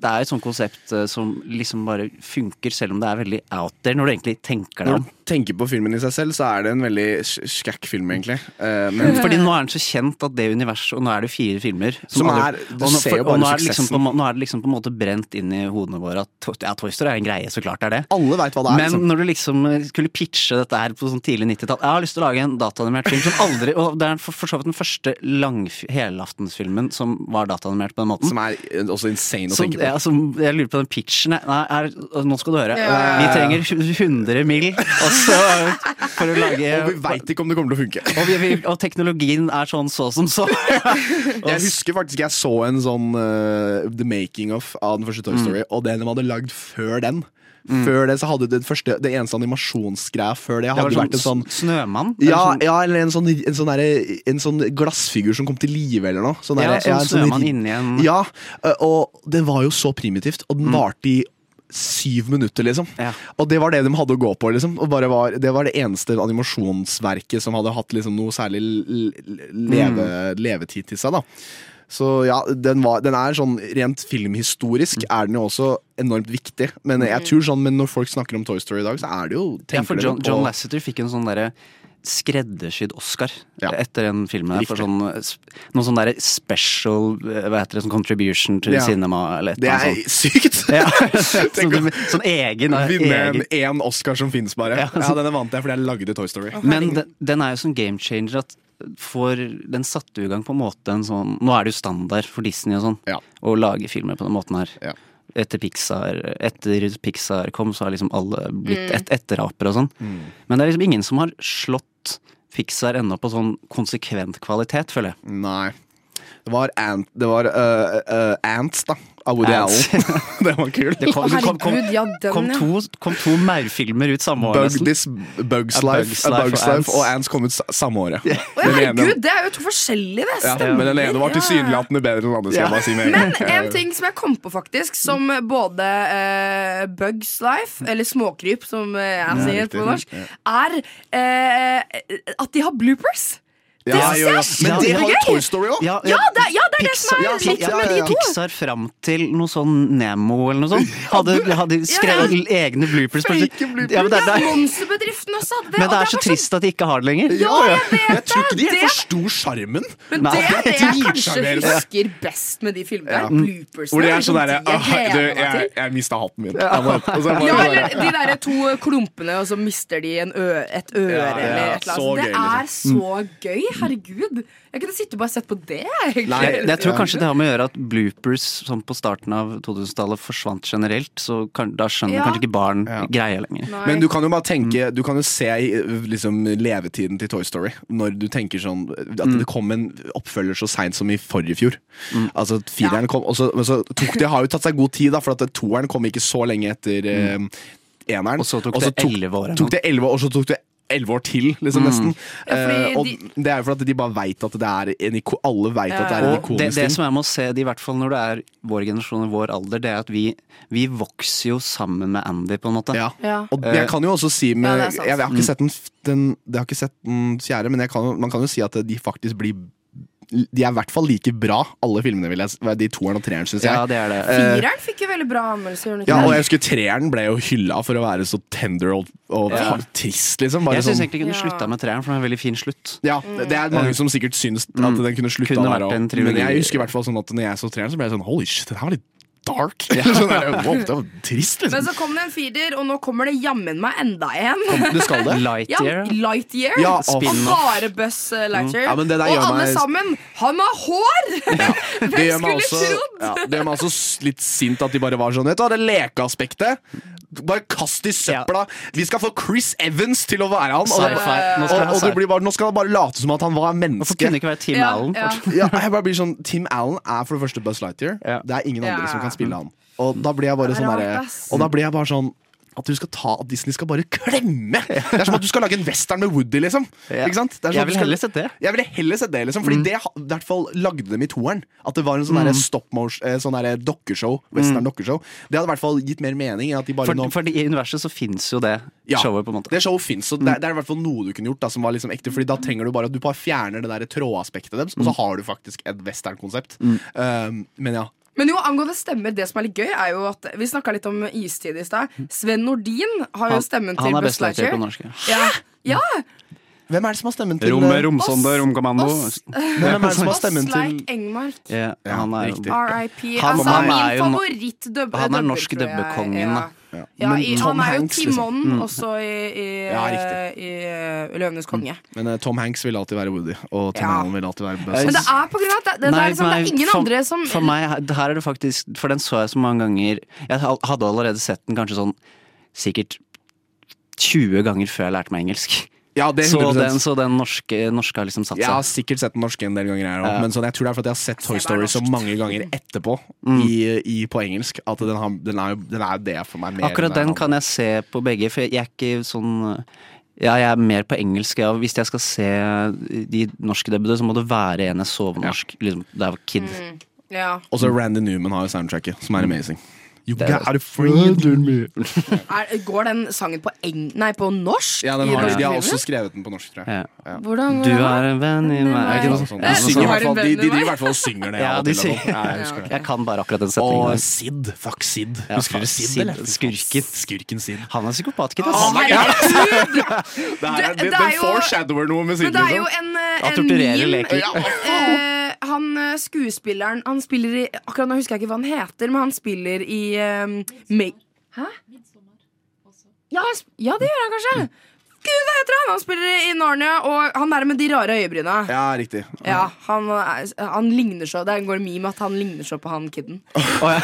det er et sånt konsept som liksom bare funker, selv om det er veldig out there når du egentlig tenker deg om. Tenker på filmen i seg selv, så er det en veldig sk- film, egentlig. Uh, men Fordi nå er den så kjent at det universet, og nå er det fire filmer Som som er- du og nå, ser jo og bare nå er, liksom på, nå er det liksom på en måte brent inn i hodene våre at ja, Toy Story er en greie, så klart er det. Alle vet hva det er. Men liksom. når du liksom eh, skulle pitche dette her på sånn tidlig 90-tall Jeg har lyst til å lage en dataanimert film som aldri Og det er for, for så vidt den første lang helaftensfilmen som var dataanimert på den måten. Som er eh, også insane å Som, tenke på. ja, som, jeg lurer på den pitchen Nei, nei, er, nå skal du høre. Ja. Vi trenger 100 mill. og så, for å lage Og vi veit ikke om det kommer til å funke. og, vi, og teknologien er sånn så som så. Jeg husker faktisk jeg så en sånn uh, The Making of av den første Toy Mm. Story, og det de hadde lagd før den. Før det så hadde det første Det eneste animasjonsgreia før det Det var hadde sånn vært en sånn Snømann? ja, sånn- ja, eller en sånn, en, sånn der, en sånn glassfigur som kom til live, eller noe. Sånn Ja, derre- sånn en snømann inni en- Ja, og det var jo så primitivt, og den Mm. varte i syv minutter, liksom. Og det var det de hadde å gå på, liksom. Og var, det var det eneste animasjonsverket som hadde hatt liksom noe særlig leve, Mm. levetid til seg, da. Så ja, den, var, den er sånn rent filmhistorisk er den jo også enormt viktig. Men jeg tror sånn, men når folk snakker om Toy Story i dag, så er det jo Ja, for John, John Lasseter fikk en sånn derre skreddersydd Oscar etter den filmen. her, For sånn, noen sånn derre special eh, Hva heter det, sånn contribution to Ja. cinema eller et Det eller er annet sånt. sykt! Ja. Sånn, sånn egen, Vinne en én Oscar som finnes, bare. Ja, Ja, så- denne vant jeg fordi jeg lagde Toy Story. Men den, den er jo sånn game changer at for den satte jo i gang på en måte en sånn Nå er det jo standard for Disney og sånn ja. å lage filmer på den måten her. Etter Pixar Etter Pixar kom, så har liksom alle blitt Mm. et, etterapere og sånn. Mm. Men det er liksom ingen som har slått Pixar ennå på sånn konsekvent kvalitet, føler jeg. Nei. Det var, Ant, det var uh, uh, Ants, da. Av Woody Allen. det var kult. Det kom, kom, kom, ja, kom, to, kom to maurfilmer ut samme år, Bug, this, Bugs Ja, Life, Bugs Life Bugs Life Ants. og Ants kom ut samme året. Ja, Den ene- herregud, det er jo to forskjellige, det. ja, men den ene var Ja. tilsynelatende bedre enn den andre. Skal jeg bare si med Men en ting som jeg kom på, faktisk, som både uh, Bugs Life, eller Småkryp, som eh, jeg sier på norsk, er uh, at de har bloopers. Ja, jo. synes Men det har jo. Toy Story òg. Ja, det, ja, det er det som er ja, ja, med de ja, ja. to. Pixar fram til noe sånn Nemo eller noe sånt. Hadde, hadde skrevet egne bloopers. Fake bloopers. Ja, men det, er- Ja, er- Monsterbedriften også hadde det. men det er så sånn- trist at de ikke har det lenger. Ja, jeg vet Jeg tror ikke de det. forsto sjarmen. Men det er det jeg kanskje husker best med de filmene. Ja. er Hvor de er sånn Liksom, derre jeg «Åh, du, gleder meg jeg, jeg mista hatten min. Ja, eller de der to klumpene, og så mister de en ø et øre Ja, ja, eller et eller annet. Det er liksom. så gøy. Herregud. Jeg kunne sittet og bare sett på det. egentlig. Nei, jeg tror kanskje det har med å gjøre at bloopers sånn på starten av 2000-tallet forsvant generelt. Så kan, da skjønner Ja. kanskje ikke barn greia lenger. Nei. Men du kan jo bare tenke Du kan jo se liksom, levetiden til Toy Story. Når du tenker sånn At Mm. det kom en oppfølger så seint som i forrige fjor. Altså Fireren kom og så, Men så tok det har jo tatt seg god tid, da for at toeren kom ikke så lenge etter eh, eneren. Mm. Og så tok det 11 år. tok det 11 år, og så tok det 11 år til, liksom, Mm. nesten. Ja, Eh, og de- det er jo fordi at de bare veit at det er en iko Alle vet at det er en Og det, det som jeg må se det, i hvert fall når det er vår generasjon og vår alder, det er at vi, vi vokser jo sammen med Andy, på en måte. Ja. Ja. Og jeg kan jo også si med Ja, er. Jeg har Mm. ikke sett den, den, jeg har ikke sett den fjerde, men jeg kan, man kan jo si at de faktisk blir De er i hvert fall like bra, alle filmene, vil jeg, de toeren og treeren, syns jeg. Ja, det er det. Eh, Fireren fikk jo veldig bra anmeldelser. den ja, og jeg husker treeren ble jo hylla for å være så tender og, og Ja. trist, liksom. Bare Jeg syns sånn, egentlig kunne Ja. slutta med treeren, for det er en veldig fin slutt. ja, det er mange som sikkert syns at Mm. den kunne slutta der òg. Men jeg husker i hvert fall sånn at når jeg så treeren, så ble jeg sånn holy shit, den her var litt dark. sånn der, wow, det var trist, Men liksom. så kom det en feeder, og nå kommer det jammen meg enda en. Det skal det. Ja, Lightyear. Lightyear. Ja, og bare Buzz uh, Lightyear. Ja, men og alle meg- sammen! Han har hår! Det Hvem skulle også, trodd? ja, det gjør meg også litt sint at de bare var sånn Vet du det lekeaspektet Bare kast i søpla Vi skal få Chris Evans til å være han Og. Nå skal og, og bare, nå skal han bare late som at han var Hvorfor menneske kunne ikke være Tim Ja, Allen? ja. ja, jeg bare blir sånn Tim Allen er for det første Buzz Lightyear Ja. Det er ingen andre Ja. som kan spille han Og da blir jeg bare sånn derre- Og da blir jeg bare sånn at du skal ta at Disney skal bare klemme! Det er som at du skal lage en western med Woody, liksom. Ja. Ikke sant? Det Jeg ville heller sett det. Jeg ville heller sett det, liksom. Fordi det i hvert fall lagde dem i toeren. At det var en sånn Mm. stop motion, eh, sånn dokkeshow. Western dokkeshow. Det hadde i hvert fall gitt mer mening For, nå for i universet så fins jo det Ja, showet, på en måte. Det showet fins, så det, det er i hvert fall noe du kunne gjort da, som var liksom ekte. Fordi da trenger du bare at du bare fjerner det der trådaspektet deres, og så har du faktisk et western-konsept. Um, men ja. Men jo, angående stemmer, det som er litt gøy, er jo at Vi snakka litt om istid i stad. Sven Nordin har jo stemmen han til er Buzz Buzz Lightyear Lightyear. på norsk, ja. Ja. Hvem er det som har stemmen til Rom, eh, romsonde, romkommando. Oss- Hvem er det som har stemmen til Leik Engmark. Ja, Ja, han er. RIP. Han- Altså, han min er favoritt-dubber. han er norsk dubbekongen, da. Ja. Ja, Men i, han er jo Hanks, liksom. Timon også i, i, Ja, i, uh, Løvenes konge. Men uh, Tom Hanks vil alltid være Woody, og Tim Ja. Allen vil alltid være Buzz. Men det er på grunn av at det, det, Nei, er, liksom, det er ingen for, andre som For meg, her- her er det faktisk For den så jeg så mange ganger Jeg hadde allerede sett den kanskje sånn Sikkert 20 ganger før jeg lærte meg engelsk. Ja, det er Så 100%. den, så den norske, norske har liksom satt seg? Jeg har sikkert sett den norske en del ganger, her. Ja. Men sånn, jeg tror det er fordi jeg har sett Toy Story så mange ganger etterpå Mm. i, i, på engelsk at den, har, den, er den er det for meg. Mer Akkurat den, den kan jeg se på begge, for jeg er ikke sånn ja, jeg er mer på engelsk. Ja. Hvis jeg skal se de norske debutene, så må det være en jeg så norsk norsk liksom, da jeg var kid. ja. Og så Randy Newman har jo soundtracket, som er amazing. You Det got a friend in me. er, Går den sangen på, eng, nei, på norsk? Ja, den har, de. de har også skrevet den på norsk, tror jeg. Ja. Hvordan Du er en venn i meg? De, synger driver i hvert fall og synger det. Ja, de sier Ja, jeg. Jeg kan bare akkurat den Og setningen. Sid. Fuck Sid. Ja, Husker du Sid, Sid. eller? Skurken. Skurken Sid. Han er psykopat, ikke Å, ass. herregud! Det er, Det- det, det er den foreshadower noe med Sid, liksom. en, eh, Han torturerer meme. Han eh, skuespilleren Han spiller i Akkurat nå husker jeg ikke hva han heter, men han spiller i um, Hæ? Ja, ja, det gjør han kanskje. Gud, hva heter han? Han spiller i Narnia, og han der med de rare øyebryna. Ja, riktig. Ja, han, er, han ligner så Det går en meme at han ligner så på han kiden. Å ja.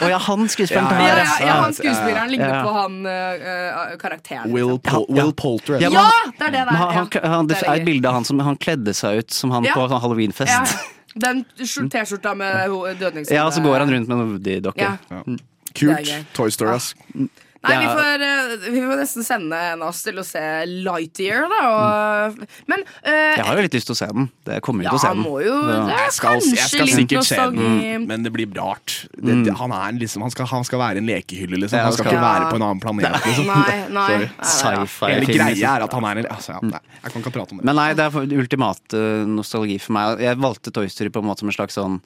Oh, ja, han skuespilleren Ja, Ja, ja, han skuespilleren ligner Ja. på han eh, eh, karakteren. Will, liksom. Pol Ja. Will Poulter. Ja, Ja, det er det der. han, han, det er et bilde av han som Han kledde seg ut som han Ja. på sånn halloweenfest. Ja. Den T-skjorta med ho- Ja, Ja, så går han rundt med en Woody-dokke. Ja. Mm. Det er. Toy Story, ass. Nei, vi får, eh, vi får nesten sende en av oss til å se Lightyear, da. Og, men uh, Jeg har jo litt lyst til å se den. Det kommer jo Ja, til å se den. må jo- Ja. det er Jeg skal, jeg skal Kanskje litt sikkert se den, men det blir rart. Det, Mm. det, han, er liksom, han, skal, han skal være en lekehylle, liksom. Han skal ikke Ja. være på en annen planet. Liksom. Nei, nei. Sci-fi Hele greia liksom. er at han er en altså, ja, nei, Jeg kan ikke prate om det. Men nei, det er ultimat eh, nostalgi for meg. Jeg valgte Toy Story på en måte som en slags sånn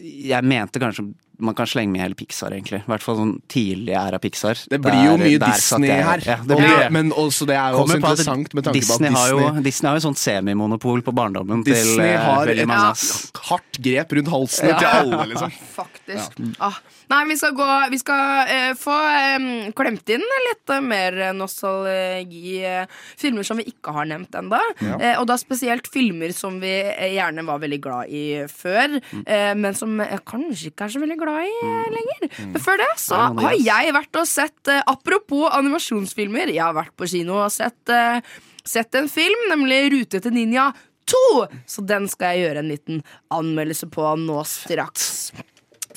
Jeg mente kanskje man kan slenge med hele Pixar, egentlig. I hvert fall sånn tidlig æra Pixar. Det blir jo Der- mye der Disney jeg- her. Ja, det blir men også det er jo også interessant med tanke Disney på at har jo, Disney, Disney har jo sånt semimonopol på barndommen Disney til eh, har veldig et mange. ass. hardt grep rundt halsen Ja. til alle, liksom. Faktisk. Ah. Nei, vi skal gå Vi skal uh, få um, klemt inn litt uh, mer nostalgi. Uh, filmer som vi ikke har nevnt ennå. Ja. Og da spesielt filmer som vi gjerne var veldig glad i før, eh, men som kanskje ikke er så veldig glad i eh, lenger. Men før det så har jeg vært og sett eh, Apropos animasjonsfilmer, jeg har vært på kino og sett, eh, sett en film, nemlig Rute til ninja 2. Så den skal jeg gjøre en liten anmeldelse på nå straks.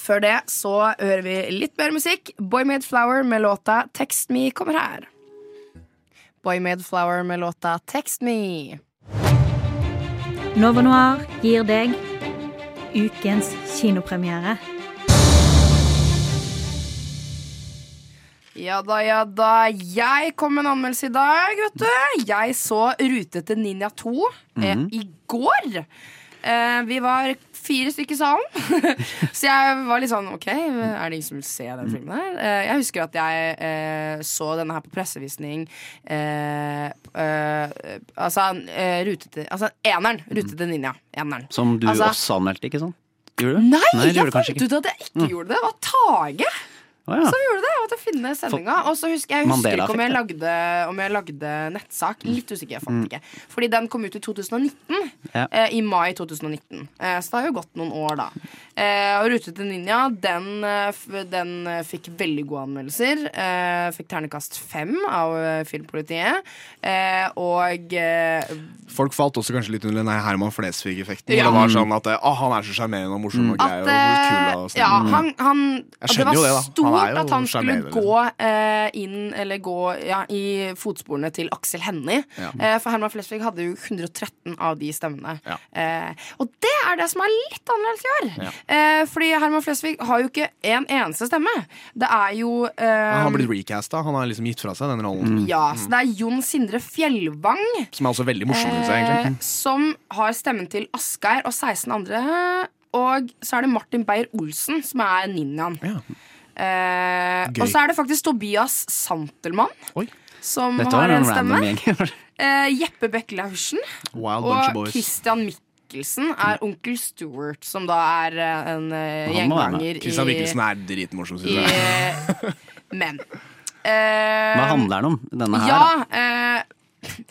Før det så hører vi litt mer musikk. Boy Made Flower med låta Text Me kommer her. Boy Made Flower med låta Text Me. Nova Noir gir deg ukens kinopremiere. Ja da, ja da. Jeg kom med en anmeldelse i dag, vet du. Jeg så Rute til Ninja 2 eh, Mhm. i går. Eh, vi var fire stykker i salen. så jeg var litt sånn OK, er det ingen som vil se den filmen her? Eh, jeg husker at jeg eh, så denne her på pressevisning. Eh, eh, altså eh, Rute til Altså eneren. Rute til Ninja. Eneren. Som du Altså- også anmeldte, ikke sant? Gjorde du? Nei, Nei jeg gjorde du kanskje fant ut at jeg ikke Mm. gjorde det. Det var Tage Oh, ja. som gjorde det. Jeg å finne sendinga. Og så husker jeg husker ikke om jeg, lagde, om jeg lagde nettsak. Litt usikker, jeg fant Mm. ikke. Fordi den kom ut i 2019. Ja. Eh, I mai 2019. Eh, så det har jo gått noen år, da. Eh, og Rute til ninja, den, eh, den eh, fikk veldig gode anmeldelser. Eh, fikk ternekast fem av Filmpolitiet. Eh, og eh, Folk falt også kanskje litt under den Herman Flesvig-effekten. Ja. Det var sånn at å, han er så sjarmerende og morsom og grei og kul. Og sånn. ja, han, han Jeg Det skjønner var jo det, da. Han stort er jo at han skulle liksom. gå eh, inn Eller gå ja, i fotsporene til Aksel Hennie. Ja. Eh, for Herman Flesvig hadde jo 113 av de stemmene. Ja. Eh, og det er det som er litt annerledes i år. Ja. Eh, fordi Herman Flesvig har jo ikke en eneste stemme. Det er jo eh, Han har blitt recasta. Han har liksom gitt fra seg den rollen. Ja, så det er Jon Sindre Fjellvang. Som er også veldig morsom, synes jeg, egentlig. Eh, som har stemmen til Asgeir og 16 andre. Og så er det Martin Beyer-Olsen som er ninjaen. Eh, og så er det faktisk Tobias Santelmann som Dette har en stemme. Eh, Jeppe Bekke-Laursen. Og. Christian Mikkelsen er onkel Stuart, som da er eh, en uh, være med. gjenganger Christian Mikkelsen er dritmorsom, syns jeg. eh, Men eh, Hva handler den om, denne her? ja, eh,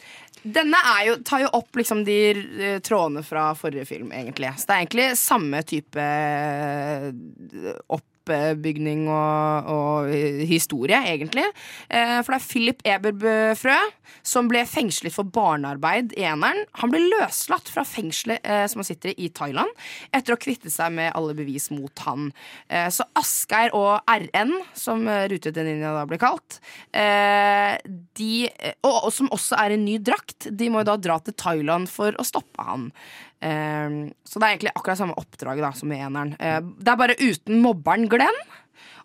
denne jo, tar jo opp liksom de eh, trådene fra forrige film, egentlig. Så det er egentlig samme type eh, oppbygning og, og eh, historie, egentlig. Eh, for det er Philip Eberbø-Frø som ble fengslet for barnearbeid i eneren. Han ble løslatt fra fengselet eh, som han sitter i i Thailand, etter å kvitte seg med alle bevis mot han. Eh, så Asgeir og RN, som eh, Rute til Ninja da ble kalt, eh, de, eh, og som også er en ny drakt, de må jo da dra til Thailand for å stoppe han. Eh, så det er egentlig akkurat samme oppdrag da, som i eneren. Eh, det er bare uten mobberen Glenn.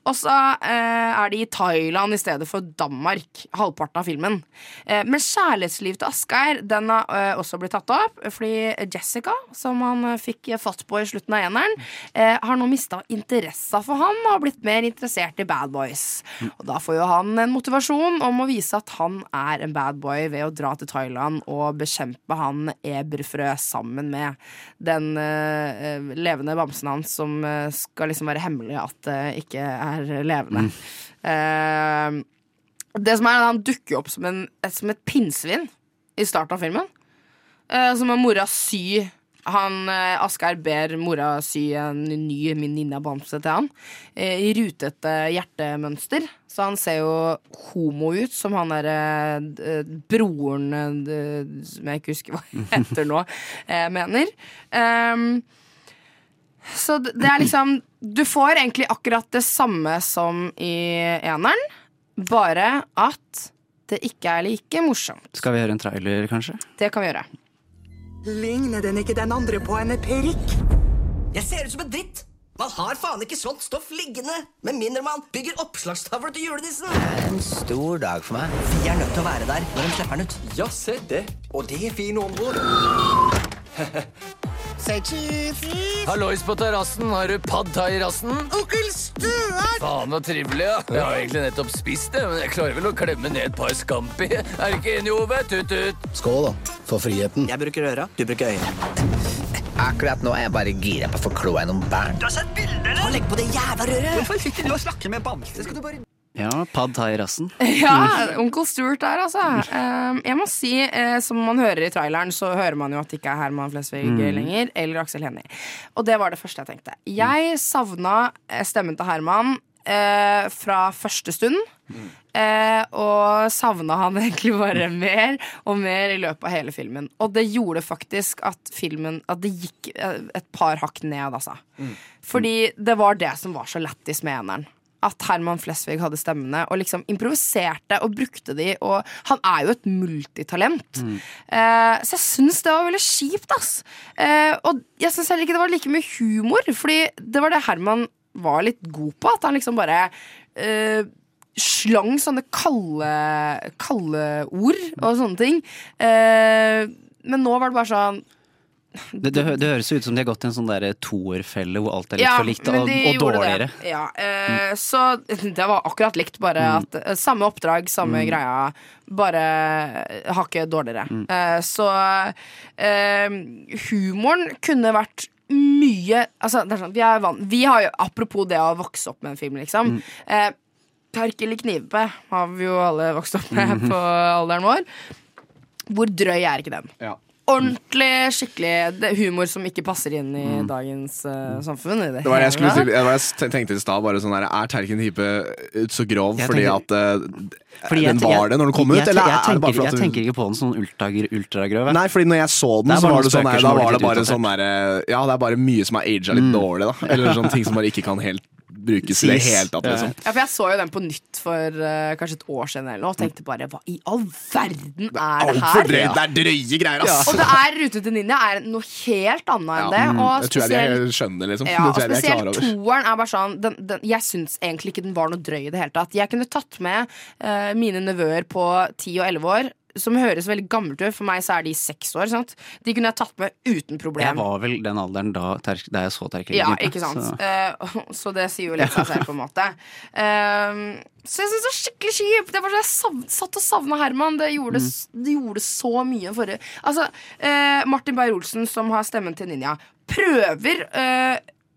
Og så eh, er de i Thailand i stedet for Danmark, halvparten av filmen. Eh, men kjærlighetslivet til Asgeir den har eh, også blitt tatt opp. Fordi Jessica, som han eh, fikk fatt på i slutten av eneren, eh, har nå mista interessa for han og blitt mer interessert i bad boys. Og da får jo han en motivasjon om å vise at han er en bad boy ved å dra til Thailand og bekjempe han Eberfrø sammen med den eh, levende bamsen hans som skal liksom være hemmelig at det ikke er levende. Eh, det som er Han dukker opp som, en, som et pinnsvin i starten av filmen. Uh, så må mora sy han, uh, Asgeir ber mora sy en ny min ninja-bamse til han. Eh, I rutete hjertemønster. Så han ser jo homo ut, som han derre broren som jeg ikke husker hva heter nå, mener. Ehm, Så det er liksom Du får egentlig akkurat det samme som i eneren, bare at det ikke er like morsomt. Skal vi gjøre en trailer, kanskje? Det kan vi gjøre. Ligner den ikke den andre på en perikk? Jeg ser ut som en dritt. Man har faen ikke sånt stoff liggende. Med mindre man bygger oppslagstavle til julenissen. En stor dag for meg. Vi er nødt til å være der når de slipper den ut. Ja, se det. Og det er fine områder. Say cheese. Hallois på terrassen. Har du pad thai i rassen? Onkel Stuart! Faen så trivelig, ja. Jeg har egentlig nettopp spist det, men jeg klarer vel å klemme ned et par Scampi. Er du ikke enig, Ove? Tut-tut. Skål, da. For friheten. Jeg bruker øra, du bruker øynene. Akkurat nå er jeg bare gira på å få kloa i noen bær. Du har sett bilder, eller? Legg på det jævla røret. Hvorfor sitter du og snakker med Bamse? Skal du bare Ja, pad thai-rassen. Ja, onkel Stuart der, altså. Um, jeg må si, eh, som man hører i traileren, så hører man jo at det ikke er Herman Flesvig Mm. lenger, eller Aksel Hennie. Og det var det første jeg tenkte. Jeg savna eh, stemmen til Herman eh, fra første stund. Eh, og savna han egentlig bare mer og mer i løpet av hele filmen. Og det gjorde faktisk at filmen At det gikk et par hakk ned, altså. Fordi det var det som var så lættis med eneren. At Herman Flesvig hadde stemmene og liksom improviserte og brukte de. Og han er jo et multitalent. Eh, så jeg syns det var veldig kjipt, ass. Eh, og jeg syns heller ikke det var like mye humor, Fordi det var det Herman var litt god på. At han liksom bare eh, slang sånne kalde, kalde ord og sånne ting. Eh, men nå var det bare sånn Det, det, det høres ut som de har gått i en sånn der toerfelle hvor alt er litt Ja, for likt og, og dårligere. Det. Ja, eh, Så det var akkurat likt, bare at eh, samme oppdrag, samme Mm. greia, bare hakket dårligere. Mm. Eh, så eh, humoren kunne vært mye Altså, det er sånn, vi, er van vi har jo, apropos det å vokse opp med en film, liksom. Mm. Eh, Perkel i knipe har vi jo alle vokst opp med på alderen vår. Hvor drøy er ikke den? Ja. Ordentlig, skikkelig det, humor som ikke passer inn i dagens uh, samfunn. I det, Det var det jeg skulle. Det var jeg tenkte i stad. Bare sånn der, er Terken Hipe ut så grov Jeg fordi tenker- at uh, Fordi den jeg- var det når den kom jeg, ut? Eller jeg, er det tenker, jeg at tenker ikke på den sånn ultra. Nei, fordi når jeg så den, så var det sånn der, da var det bare sånn der, Ja, det er bare mye som er aga litt dårlig, da. Eller sånne ting som bare ikke kan helt brukes i det hele tatt, liksom. Ja, for Jeg så jo den på nytt for uh, kanskje et år siden eller noe, og tenkte bare hva i all verden er det Altfor her? drøyt. Det er drøye greier, ass! Og det er Rute til Ninja er noe helt annet enn det. mm, Og det tror jeg de skjønner, liksom. ja, og er spesielt toeren er bare sånn den, den, Jeg syns egentlig ikke den var noe drøy i det hele tatt. Jeg kunne tatt med uh, mine nevøer på 10 og 11 år. Som høres veldig gammelt ut. For meg så er de seks år. Sant? De kunne jeg tatt med uten problem. Jeg var vel den alderen da, da jeg så Terkel Ja, ikke sant. så- Eh, så det sier jo litt seg selv, på en måte. Eh, så jeg syns det er skikkelig kjipt. Det var så jeg satt og savna Herman. Det gjorde, mm. det gjorde så mye forrige Altså, eh, Martin Beyer-Olsen, som har stemmen til Ninja, prøver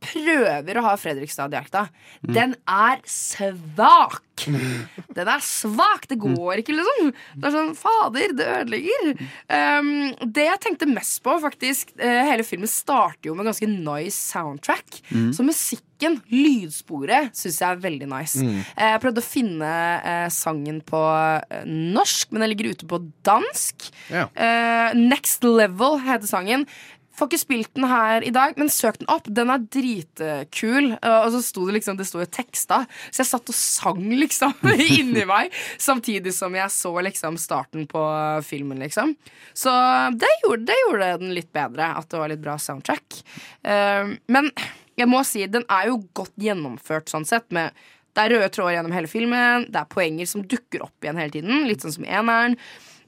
Prøver å ha Fredrikstad-dialekta. Mm. Den er svak! Den er svak! Det går ikke, liksom. Det er sånn, fader, det ødelegger. Um, det jeg tenkte mest på, faktisk eh, Hele filmen starter jo med ganske nice soundtrack. Mm. Så musikken, lydsporet, syns jeg er veldig nice. Mm. Eh, Jeg prøvde å finne uh, sangen på norsk, men den ligger ute på dansk. Yeah. Uh, Next Level heter sangen. Får ikke spilt den her i dag, men søk den opp. Den er dritkul. Eh, Og så sto det liksom Det sto jo teksta, så jeg satt og sang liksom inni meg. Samtidig som jeg så liksom starten på filmen, liksom. Så det gjorde, det gjorde den litt bedre, at det var litt bra soundtrack. Eh, Men jeg må si, den er jo godt gjennomført sånn sett. med det er røde tråder gjennom hele filmen, det er poenger som dukker opp igjen hele tiden. Litt sånn som eneren.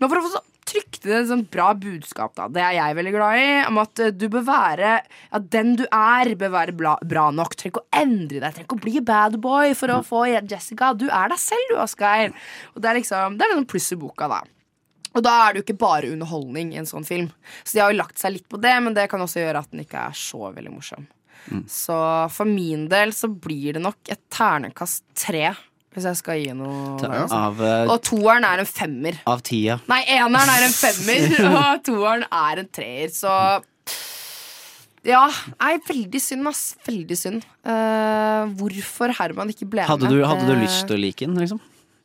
Men for å få så trykte det et sånt bra budskap, da. Det er jeg veldig glad i. Om at eh, du bør være At den du er, bør være bla, bra nok. Trenger ikke å endre deg. Trenger ikke å bli bad boy for å få Jessica. Du er deg selv, du, Asgeir. Og det er liksom Det er liksom pluss i boka, da. Og da er det jo ikke bare underholdning i en sånn film. Så de har jo lagt seg litt på det, men det kan også gjøre at den ikke er så veldig morsom. Så for min del så blir det nok et ternekast tre, hvis jeg skal gi noe. Ta- av, eh, Og toeren er en femmer. Av tida. Nei, eneren er en femmer, og toeren er en treer, så ja, nei, veldig synd, ass. Veldig synd. Uh, hvorfor Herman ikke ble Hadde med du, hadde du eh, lyst til å like den, liksom?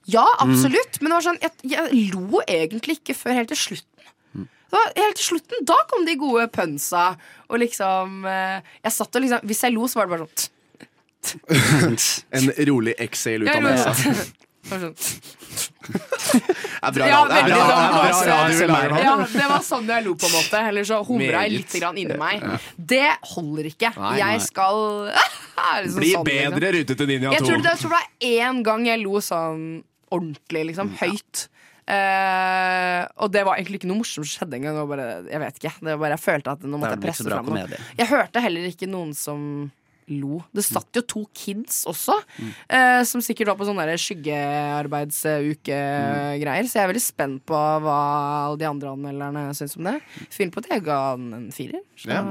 Ja, absolutt. Men det var sånn, jeg, jeg lo egentlig ikke før helt til slutten. Mm. helt til slutten. Da kom de gode pønsa. Og liksom Jeg satt og liksom Hvis jeg lo, så var det bare sånn En rolig exhale ut av nesa. Sånn. er bra Ja. Det er bra- bra. det bra radio Ja, det var sånn jeg lo, på en måte. Eller så humra jeg litt grann inni meg. Det holder ikke. Jeg skal liksom Bli sånn, liksom. bedre Rute til Ninja Jeg 2. tror, det, jeg tror det var én gang jeg lo sånn ordentlig, liksom. Høyt. Uh, og det var egentlig ikke noe morsomt som skjedde engang. Jeg vet ikke. Det var bare, jeg følte at nå måtte jeg presse fram noe. Jeg hørte heller ikke noen som lo. Det satt jo to kids også, eh, som sikkert var på sånne skyggearbeidsuke-greier. Så jeg er veldig spent på hva alle de andre anmelderne syns om det. Film på det, jeg ga den en firer. Så, Ja.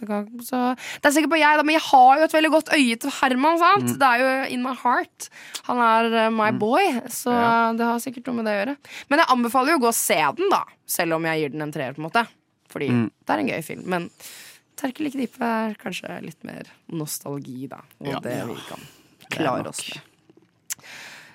det så det er sikkert på jeg, da, men jeg har jo et veldig godt øye til Herman. Sant? Mm. Det er jo in my heart. Han er eh, my boy, så det har sikkert noe med det å gjøre. Men jeg anbefaler jo å gå og se den, da. Selv om jeg gir den en treer, på en måte. Fordi Mm. det er en gøy film. Men Terkel dype er kanskje litt mer nostalgi, da. Og Ja. det vi kan klare oss med.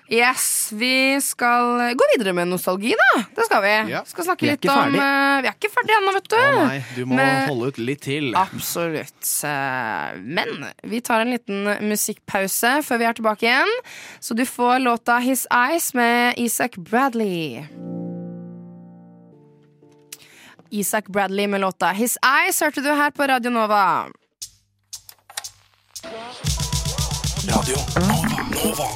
Yes, vi skal gå videre med nostalgi, da. Det skal vi. Ja. Skal snakke Vi litt ikke om ferdig. eh, Vi er ikke ferdige ennå, vet du. Å nei, du må Men- holde ut litt til. Absolutt. Eh, Men vi tar en liten musikkpause før vi er tilbake igjen. Så du får låta His Eyes med Isak Bradley. Isak Bradley med låta His Eyes hørte du her på Radio Nova. Radio Nova.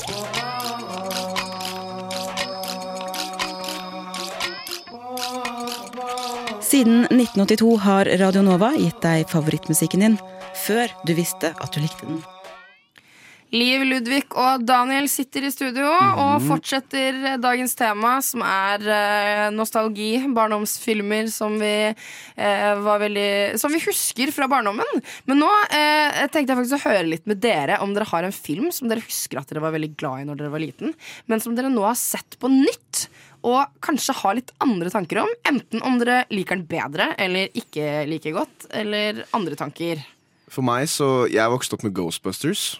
Siden 1982 har Radio Nova gitt deg favorittmusikken din før du visste at du likte den. Liv, Ludvig og Daniel sitter i studio og fortsetter dagens tema, som er eh, nostalgi. Barndomsfilmer som vi, eh, var veldig, som vi husker fra barndommen. Men nå eh, tenkte jeg faktisk å høre litt med dere om dere har en film som dere husker at dere var veldig glad i når dere var liten, men som dere nå har sett på nytt. Og kanskje har litt andre tanker om. Enten om dere liker den bedre eller ikke like godt, eller andre tanker. For meg så Jeg vokste opp med Ghostbusters.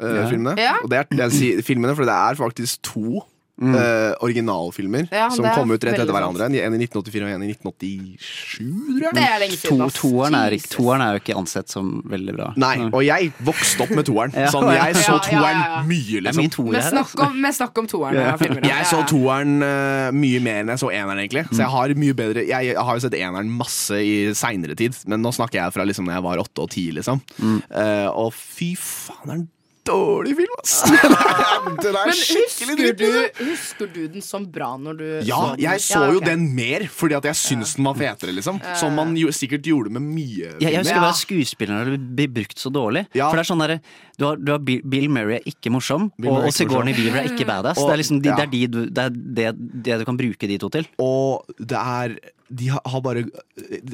Eh, Ja. filmene Ja. Og det er, jeg sier filmene, for det er faktisk to eh, originalfilmer Ja, som det er kom ut rett etter hverandre. En i 1984 og en i 1987, tror jeg. Det er lenge siden, To, toeren, er, toeren er jo ikke ansett som veldig bra. Nei, og jeg vokste opp med toeren. Ja. Sånn, jeg så toeren ja, ja. mye, Det er liksom. her. snakk om, med snakk om toeren av. Jeg så toeren uh, mye mer enn jeg så eneren, egentlig. Så jeg har mye bedre Jeg har jo sett eneren masse i seinere tid, men nå snakker jeg fra liksom når jeg var åtte og ti, liksom. Eh, og fy faen, er en dårlig film, ass! den er Men skikkelig husker dritt. du, husker du den så bra når du Ja, så den? jeg så jo den mer fordi at jeg syns den var fetere, liksom. Som man jo sikkert gjorde med mye Jeg, jeg husker bare skuespillerne blir brukt så dårlig. For det er sånn der, du, har, du har Bill, Murray er ikke morsom, Bill og, og Sigourney Beaver Weaver er ikke badass. Og- det er liksom de, ja. det, er de du, det, er det, det du kan bruke de to til. Og det er De har, bare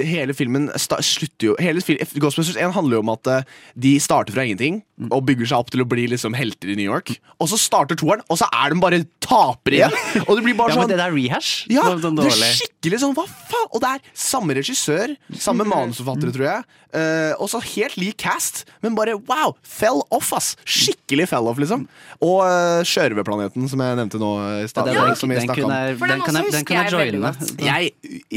Hele filmen slutter jo hele Ghostbusters 1 handler jo om at eh, de starter fra ingenting og bygger seg opp til å bli liksom helter i New York. Og så starter toeren, og så er de bare tapere igjen! Og det blir bare Ja, men sånn det der rehash Ja, det, sånn det er skikkelig sånn, hva faen? Og det er samme regissør, samme manusforfattere, tror jeg. Uh, og så helt lik cast, men bare wow! Fell off, ass! Skikkelig fell off, liksom. Og uh, Sjørøverplaneten, som jeg nevnte nå i stad. Ja, den- den den den kan jeg- den kan jeg husker jeg joine. Jeg,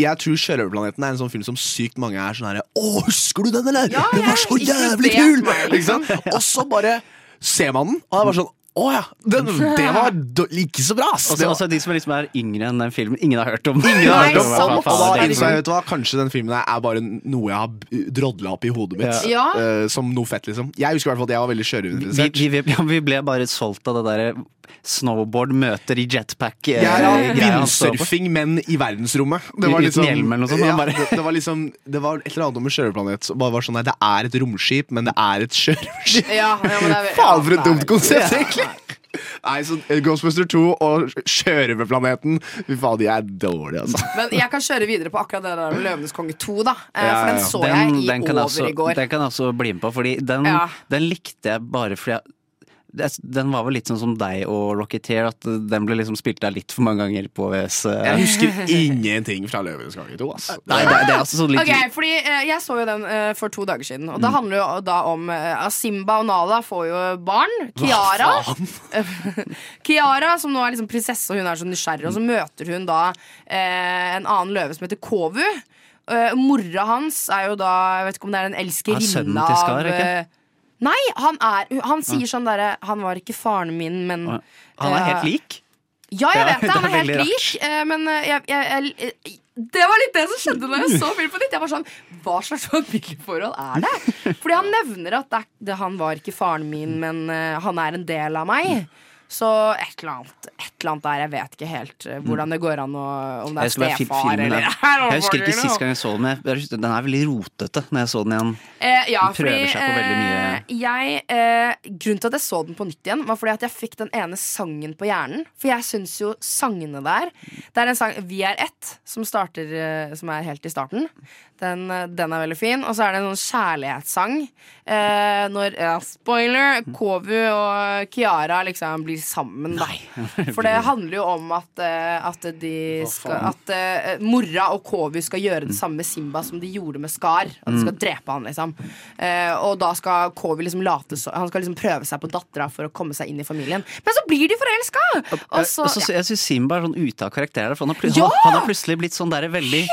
jeg tror Sjørøverplaneten er en sånn film som sykt mange er sånn herre Å, husker du den, eller? Ja, den var så jævlig kul! meg, liksom. Og så bare ser man den, og det er bare sånn å ja, den, det var ikke så bra! Også, også de som liksom er yngre enn den filmen. Ingen har hørt om. Ingen har hørt om sant. Og da innså jeg, vet du hva, kanskje den filmen er bare noe jeg har drodla opp i hodet mitt. Ja. Uh, som noe fett, liksom. Jeg husker i hvert fall at jeg var veldig sjørøverinteressert. vi, vi, vi ble bare solgt av det derre snowboard møter i jetpack. eh, Ja, ja, på. Vindsurfing, men i verdensrommet. Det var Uten liksom, hjelm eller noe sånt, Ja, bare- det, det var liksom Det var et eller annet om en sjørøverplanet som bare var sånn Nei, det er et romskip, men det er et sjørøverskip. Ja, ja, men det Faen, for et dumt konsept, Ja. egentlig! Nei, så eh, Ghostbuster 2 og Sjørøverplaneten Fy faen, de er dårlige, altså. Men jeg kan kjøre videre på akkurat det der med Løvenes konge 2, da. Eh, Ja, For den så Den- jeg i den over også- i går. Den kan jeg også bli med på, fordi den, Ja. den likte jeg bare fordi jeg Den var vel litt sånn som deg og Rocketeer, at den ble liksom spilt der litt for mange ganger på VS. Jeg husker ingenting fra Løvenes konge 2. ass. Nei, det, det er altså sånn litt Ok, fordi eh, Jeg så jo den eh, for to dager siden, og det Mm. handler jo da om eh, Simba og Nala får jo barn. Kiara. Kiara, som nå er liksom prinsesse, og hun er så nysgjerrig, og så møter hun da eh, en annen løve som heter Kovu. Eh, mora hans er jo da Jeg vet ikke om det er en elskerinne av ikke? eh, Nei, han er Han sier sånn derre Han var ikke faren min, men Han er helt eh, lik. Ja, jeg vet det. Han er helt lik. eh, Men eh, jeg, jeg, jeg, det var litt det som skjedde når jeg så filmen på nytt. Jeg var sånn, Hva slags familieforhold er det? Fordi han nevner at det, han var ikke faren min, men han er en del av meg. Så et eller annet, et eller annet der. Jeg vet ikke helt eh, hvordan det går an å Om det er stefar eller er- jeg husker ikke sist gang jeg så den, den er veldig rotete når jeg så den igjen. Eh, ja, Den prøver fordi seg på veldig mye eh, jeg, eh, Grunnen til at jeg så den på nytt igjen, var fordi at jeg fikk den ene sangen på hjernen. For jeg syns jo sangene der Det er en sang, Vi er ett, som, starter, eh, som er helt i starten. Den, eh, den er veldig fin. Og så er det en sånn kjærlighetssang. Eh, når ja, Spoiler! Kovu og Kiara liksom blir sammen, da. For det handler jo om at, eh, at de skal At uh, mora og Kovu skal gjøre det samme med Simba som de gjorde med Skar. At de skal Mm. drepe han, liksom. Eh, og da skal Kovu liksom late så Han skal liksom prøve seg på dattera for å komme seg inn i familien. Men så blir de forelska! Og så ja. jeg syns Simba er sånn ute av karakter. For han, har Ja! han, han har plutselig blitt sånn der veldig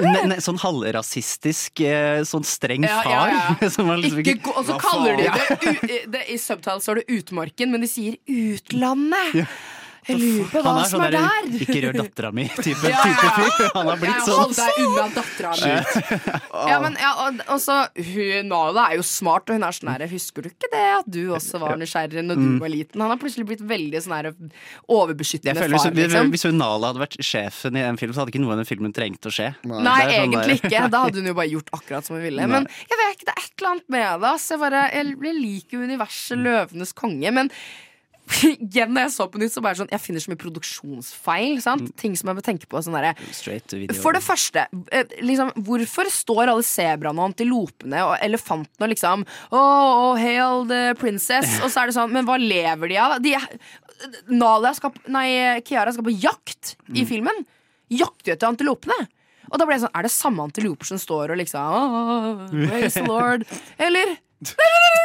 ne, ne, Sånn halvrasistisk, eh, sånn streng far. ja, ja. som liksom Ikke ikke, og så kaller de det, u, det I subtitles står det Utmarken, men de sier Utlandet. Jeg lurer på hva Han som sånn er der, der. Ikke rør dattera mi-type Ja, fyr. Han har blitt sånn. Hold deg unna dattera mi. Ja, men, ja, og, og så hun, Nala er jo smart, og hun er sånn her Husker du ikke det at du også var nysgjerrig når du Mm. var liten? Han har plutselig blitt veldig sånn her overbeskyttende føler far, hvis, liksom. hvis hun Nala hadde vært sjefen i en film, så hadde ikke noe av den filmen trengt å skje. Nei, er sånn egentlig der- ikke. Da hadde hun jo bare gjort akkurat som hun ville. Nei. Men jeg vet ikke, det er et eller annet med det. ass. Jeg, bare, jeg, jeg liker universet Løvenes konge, men igjen når jeg så på nytt, så bare sånn Jeg finner så mye produksjonsfeil. Sant? Ting som jeg bør tenke på. Sånn. For det første, eh, liksom, hvorfor står alle sebraene og antilopene og elefantene og liksom Oh, hail the princess. Og så er det sånn, men hva lever de av? De, Nalia skal, nei, Kiara skal på jakt i filmen. Jakter etter antilopene. Og da ble jeg sånn, er det samme antiloper som står og liksom oh, Praise the Lord? Eller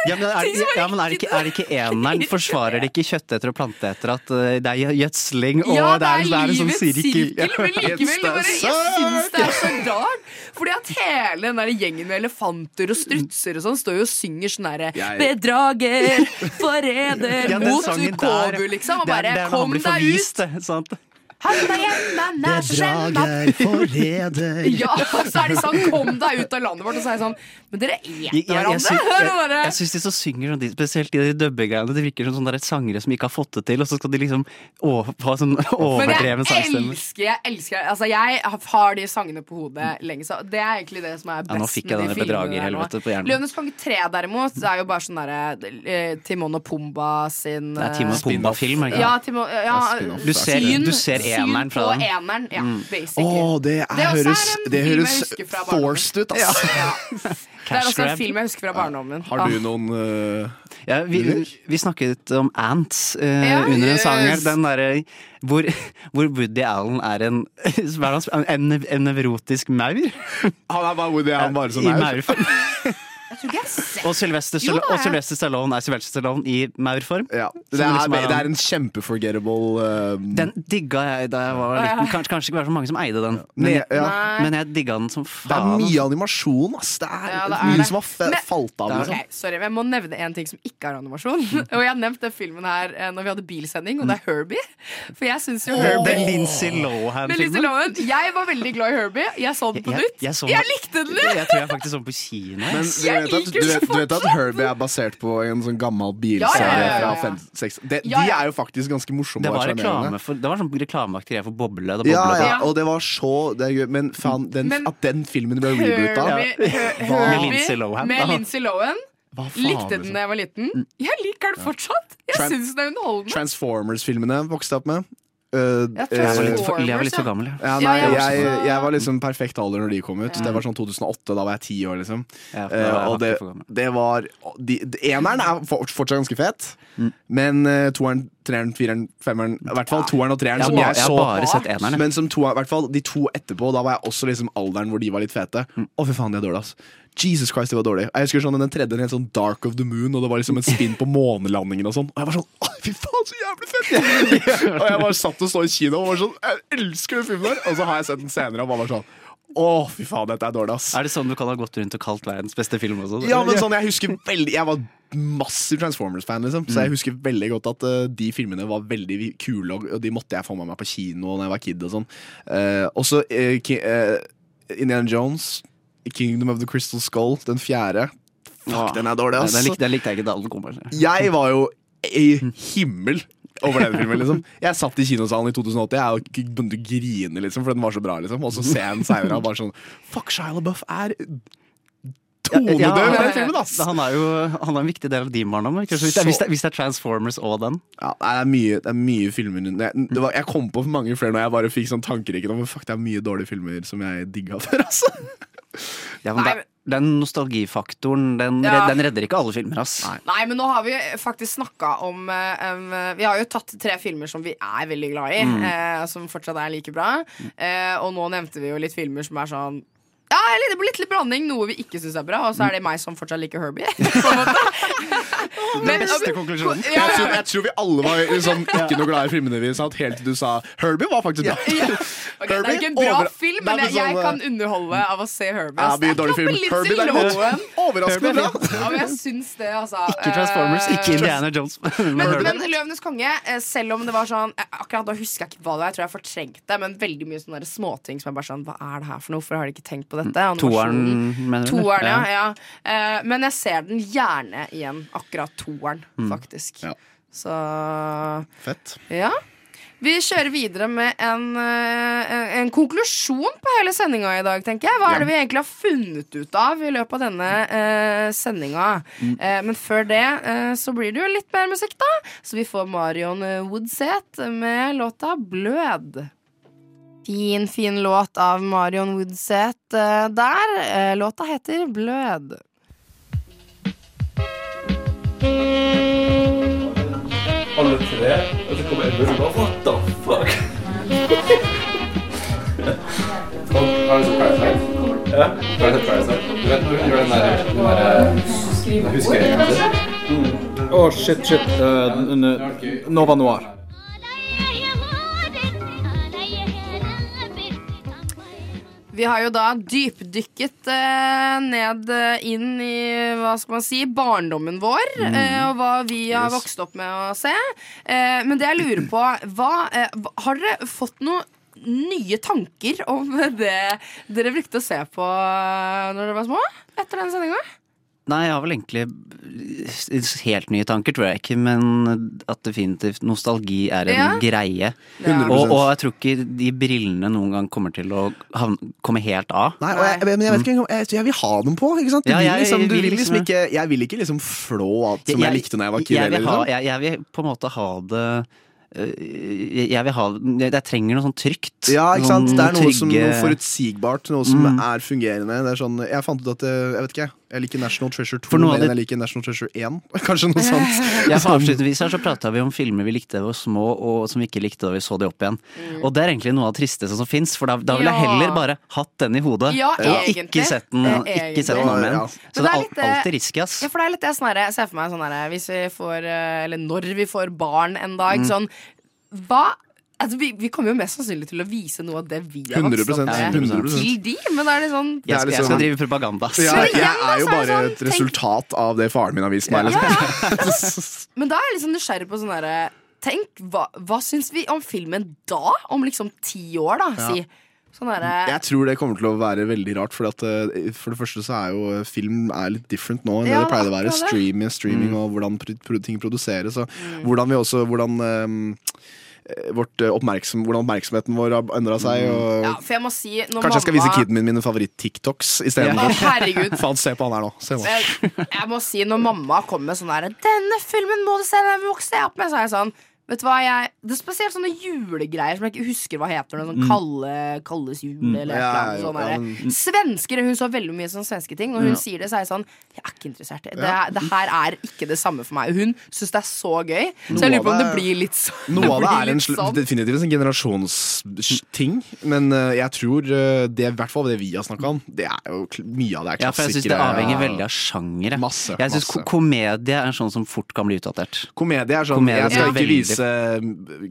Ja, men er, ja, men er det ikke, er det ikke eneren? Forsvarer det ikke kjøtteter og planteeter at uh, det er gjødsling og Ja, det er, det er en sånn sirkel? men likevel bare, Jeg syns det er så rart. Fordi at hele den der gjengen med elefanter og strutser og sånn står jo og synger sånn herre Bedrager, forræder, mot Kobu, liksom. Og bare kom deg ut! sant? Han er hjemme, han er så skjemma. forræder Ja, så er de sånn 'kom deg ut av landet vårt', og så er jeg sånn Men dere er eter jeg, jeg, hverandre! jeg, Hør jeg syns de som synger sånn, spesielt de dubbegreiene, det virker som sånne sangere som ikke har fått det til, og så skal de liksom ha sånn Men overdreven jeg sangstemme. elsker, jeg elsker Altså jeg har de sangene på hodet lenge, så det er egentlig det som er best Ja, nå fikk jeg med de filmene der nå. Løvenes konge 3 derimot, det er jo bare sånn derre eh, Timon og Pumba sin Det er Timon og eh, Pumba-film, ikke Ja. Timon, ja. Du ser- du ser eneren fra syn den. på eneren, ja, Mm. basically. Oh, det, er, Det er høres, det høres forced ut, ass. Det er også en film jeg husker fra barndommen. Har du noen uh, Ja, vi, vi snakket om Ants uh, Ja, under en sang her. Den derre hvor, hvor Woody Allen er en, en, en nevrotisk maur. Han er bare Woody Allen bare som maur. Og Sylvester er og Sylvester Stallone er Sylvester Stallone i maurform. Ja, det, er, liksom er det er en kjempeforgettable uh, Den digga jeg da jeg var liten. Kanskje, kanskje ikke var så mange som eide den, men, Ne- ja. Men jeg digga den som faen. Det er mye animasjon, ass. Det er, Ja, det er mye det. som har f Men- falt av. Liksom. Okay, sorry, men Jeg må nevne en ting som ikke er animasjon. Og jeg har nevnt den filmen her eh, når vi hadde bilsending, og det er Herbie. For jeg syns jo Herbie Den Lindsay Lohan-filmen. Lohan. Jeg var veldig glad i Herbie. Jeg så den på nytt. jeg jeg, Jeg likte den! Jeg tror jeg faktisk så den på kino. Men. Du vet, at, du, vet, du vet at Herbie er basert på en sånn gammel bilserie ja, ja, ja. fra 50-60 de, de ja. er jo faktisk ganske morsomme. Det var reklame for, det var sånn reklameaktig for Boble. Boble ja, Ja. og det var så det er gøy. Men faen, den, Men- at den filmen ble reboota Her- Med Lindsay Lohan. med Lindsay Lohan. Hva faen, Likte den liksom? da jeg var liten. Jeg liker den fortsatt. Jeg Tran- syns den er underholdende. Transformers-filmene vokste jeg opp med. Uh, Jeg Jeg var eh, litt for, jeg var litt for gammel, ja. Nei, jeg var jeg, var liksom perfekt alder når de kom ut. Det var sånn 2008, da var jeg ti år, liksom. Ja, for Eh, var jeg og det, det var de, de, Eneren er fortsatt ganske fet, men uh, toeren, treeren, fireren, femmeren I hvert fall toeren og treeren, som jeg så eneren. Men som to, hvert fall de to etterpå, da var jeg også liksom alderen hvor de var litt fete. Å, fy faen, de er dårlige, ass. Jesus Christ, det var dårlig. Jeg husker sånn Den tredje en helt sånn Dark of the Moon, og det var liksom en spinn på månelandingen og sånn. Og jeg var sånn fy faen, så jævlig fett! og jeg bare satt og så i kino og var sånn Jeg elsker den filmen der! Og så har jeg sett den senere og bare var sånn Å, fy faen, dette er dårlig, ass. Er det sånn du kan ha gått rundt og kalt verdens beste film også? Ja, men sånn, jeg husker veldig Jeg var massiv Transformers-fan, liksom. Så jeg husker veldig godt at uh, de filmene var veldig kule, og, og de måtte jeg få med meg på kino da jeg var kid og sånn. Uh, også uh, Indiana Jones, Kingdom of the Crystal Skull, den fjerde. Fuck, den er dårlig, ass. Den likte, den likte jeg ikke da den kom. altså. Jeg var jo i himmel over den filmen. liksom Jeg satt i kinosalen i 2080 Jeg begynte å grine, liksom for den var så bra. liksom Og så ser jeg den seinere og bare sånn Fuck, Shia LaBeouf er tonedøv Ja, i den filmen, ass! Han er jo han er en viktig del av din barndom. Hvis, hvis, det, er- er Transformers og den. Ja, det er mye, det er mye filmer jeg, det var, Jeg kom på mange flere når jeg bare fikk sånn tankerikken om fuck, det er mye dårlige filmer som jeg digga før. Altså. Ja, men Nei, det- Den nostalgifaktoren, den, Ja. den redder ikke alle filmer, ass. Nei, men nå har vi faktisk snakka om um, Vi har jo tatt tre filmer som vi er veldig glad i, Mm. uh, som fortsatt er like bra. Uh, og nå nevnte vi jo litt filmer som er sånn ja, litt, litt, litt blanding, noe vi ikke syns er bra, og så er det meg som fortsatt liker Herbie. på en måte. Men- Beste konklusjonen. Ja. Jeg, tror, jeg tror vi alle var liksom, ikke noe glad i filmene vi satt helt til du sa Herbie var faktisk bra. Ok, det er ikke en bra Over- film, men jeg, jeg sånn, kan underholde av å se Herbie. Ja, Det er dårlig film. Herbie derimot, overraskende bra. Ja, men jeg syns det, altså. Ikke Transformers, Eh, ikke Indiana Jones. Men Men, Løvenes konge, eh, selv om det var sånn eh, Akkurat da husker jeg ikke hva det var, jeg tror jeg fortrengte Men veldig mye sånne småting som er bare sånn Hva er det her for noe? Hvorfor har de ikke tenkt på dette? Toeren, mener du? Toeren, ja, Ja. ja. Eh, Men jeg ser den gjerne igjen Akkurat toeren, Mm. faktisk Ja. Så Fett. ja vi kjører videre med en, eh, en konklusjon på hele sendinga i dag, tenker jeg. Hva er det vi egentlig har funnet ut av i løpet av denne uh, sendinga? Mm. Eh, men før det eh, så blir det jo litt mer musikk, da. Så vi får Marion eh, Woodseth med låta 'Blød'. Fin, fin låt av Marion Woodseth eh, der. Eh, låta heter 'Blød'. Alle tre, og så kommer Edmund og bare What the fuck? Har du sett Parasite? Ja. Har du sett Parasite? Du vet når hun gjør den der, den der den? Å, shit, shit. Eh, n- Nova Noir. Vi har jo da dypdykket eh, ned eh, inn i hva skal man si, barndommen vår. Eh, og hva vi har Yes. vokst opp med å se. Eh, men det jeg lurer på hva, eh, Har dere fått noen nye tanker om det dere brukte å se på eh, når dere var små? Etter den sendinga? Nei, jeg har vel egentlig helt nye tanker, tror jeg ikke, men at definitivt nostalgi er en Ja. greie. Ja. Og, og jeg tror ikke de brillene noen gang kommer til å havne, komme helt av. Nei, og jeg, men jeg vet ikke engang jeg, jeg vil ha dem på. Ikke sant? Du Ja, vil jeg- liksom, du vil liksom liksom- ikke, jeg vil ikke liksom flå alt som jeg, likte da jeg var kid. jeg, vil ha, liksom. jeg, jeg vil på en måte ha det øh, jeg vil ha Jeg, trenger noe sånn trygt. Ja, ikke sant? Det er noe, som, noe forutsigbart, noe som Mm. er fungerende. Det er sånn, jeg fant ut at eh, Jeg vet ikke, jeg liker National Treasure 2 For noe av mer enn det- jeg liker National Treasure 1. Kanskje noe sånt. Ja, for Sånn. Avslutningsvis her så prata vi om filmer vi likte da vi var små, og som vi ikke likte da vi så de opp igjen. Og det er egentlig noe av det tristeste som fins, for da, da ville jeg heller bare hatt den i hodet. Ja, og ikke sett den, ikke sett den om igjen. Ja. Så det er det er litt, alltid risky, ass. Ja, for det er litt det sånn Jeg ser for meg sånn herre Hvis vi får eh, Eller når vi får barn en dag, Mm. sånn Hva Altså, vi, vi kommer jo mest sannsynlig til å vise noe av det vi har vokst opp 100%, med til de, men er det sånn Jeg skal, jeg liksom- skal drive propaganda. Ja, jeg er jo bare sånn, et resultat av det faren min har vist meg. Liksom. Men da er jeg liksom nysgjerrig på sånn derre Tenk, hva, hva syns vi om filmen da? Om liksom ti år, da? Si. Sånn Jeg tror det kommer til å være veldig rart. For, at, eh, for det første så er jo eh, film er litt different nå enn Ja, det det pleide å være. Streaming, streaming Mm. og hvordan ting produseres. Og hvordan vi også Hvordan eh, vårt eh, oppmerksom, hvordan oppmerksomheten vår har endra seg. Og ja, For jeg må si når Kanskje jeg skal vise kiden min mine favoritt-TikToks istedenfor. herregud. Faen, se på han her nå. Se nå. jeg, jeg må si Når mamma kommer med sånn her 'Denne filmen må du se, den vokste jeg opp med', så er jeg sånn Vet du hva, jeg Det er spesielt sånne julegreier som jeg ikke husker hva heter. Noe sånn Mm. kalle, Kalles jul Mm. eller Ja, eller annet ja, sånn ja, Svensker, hun så veldig mye sånn svenske ting, og hun Ja. sier det, så er jeg sånn Jeg er ikke interessert. Det, Ja. det her er ikke det samme for meg. Hun syns det er så gøy, Noe så jeg lurer på om det det- blir litt sånn. Noe av det er en sånn. definitivt en generasjonsting, men uh, jeg tror uh, det, i hvert fall det vi har snakka om, det er jo mye av det er Ja, for jeg syns det avhenger veldig av sjanger. Masse, jeg syns komedie er sånn som fort kan bli utdatert. Komedie er sånn Komedie Jeg skal ikke vise eh,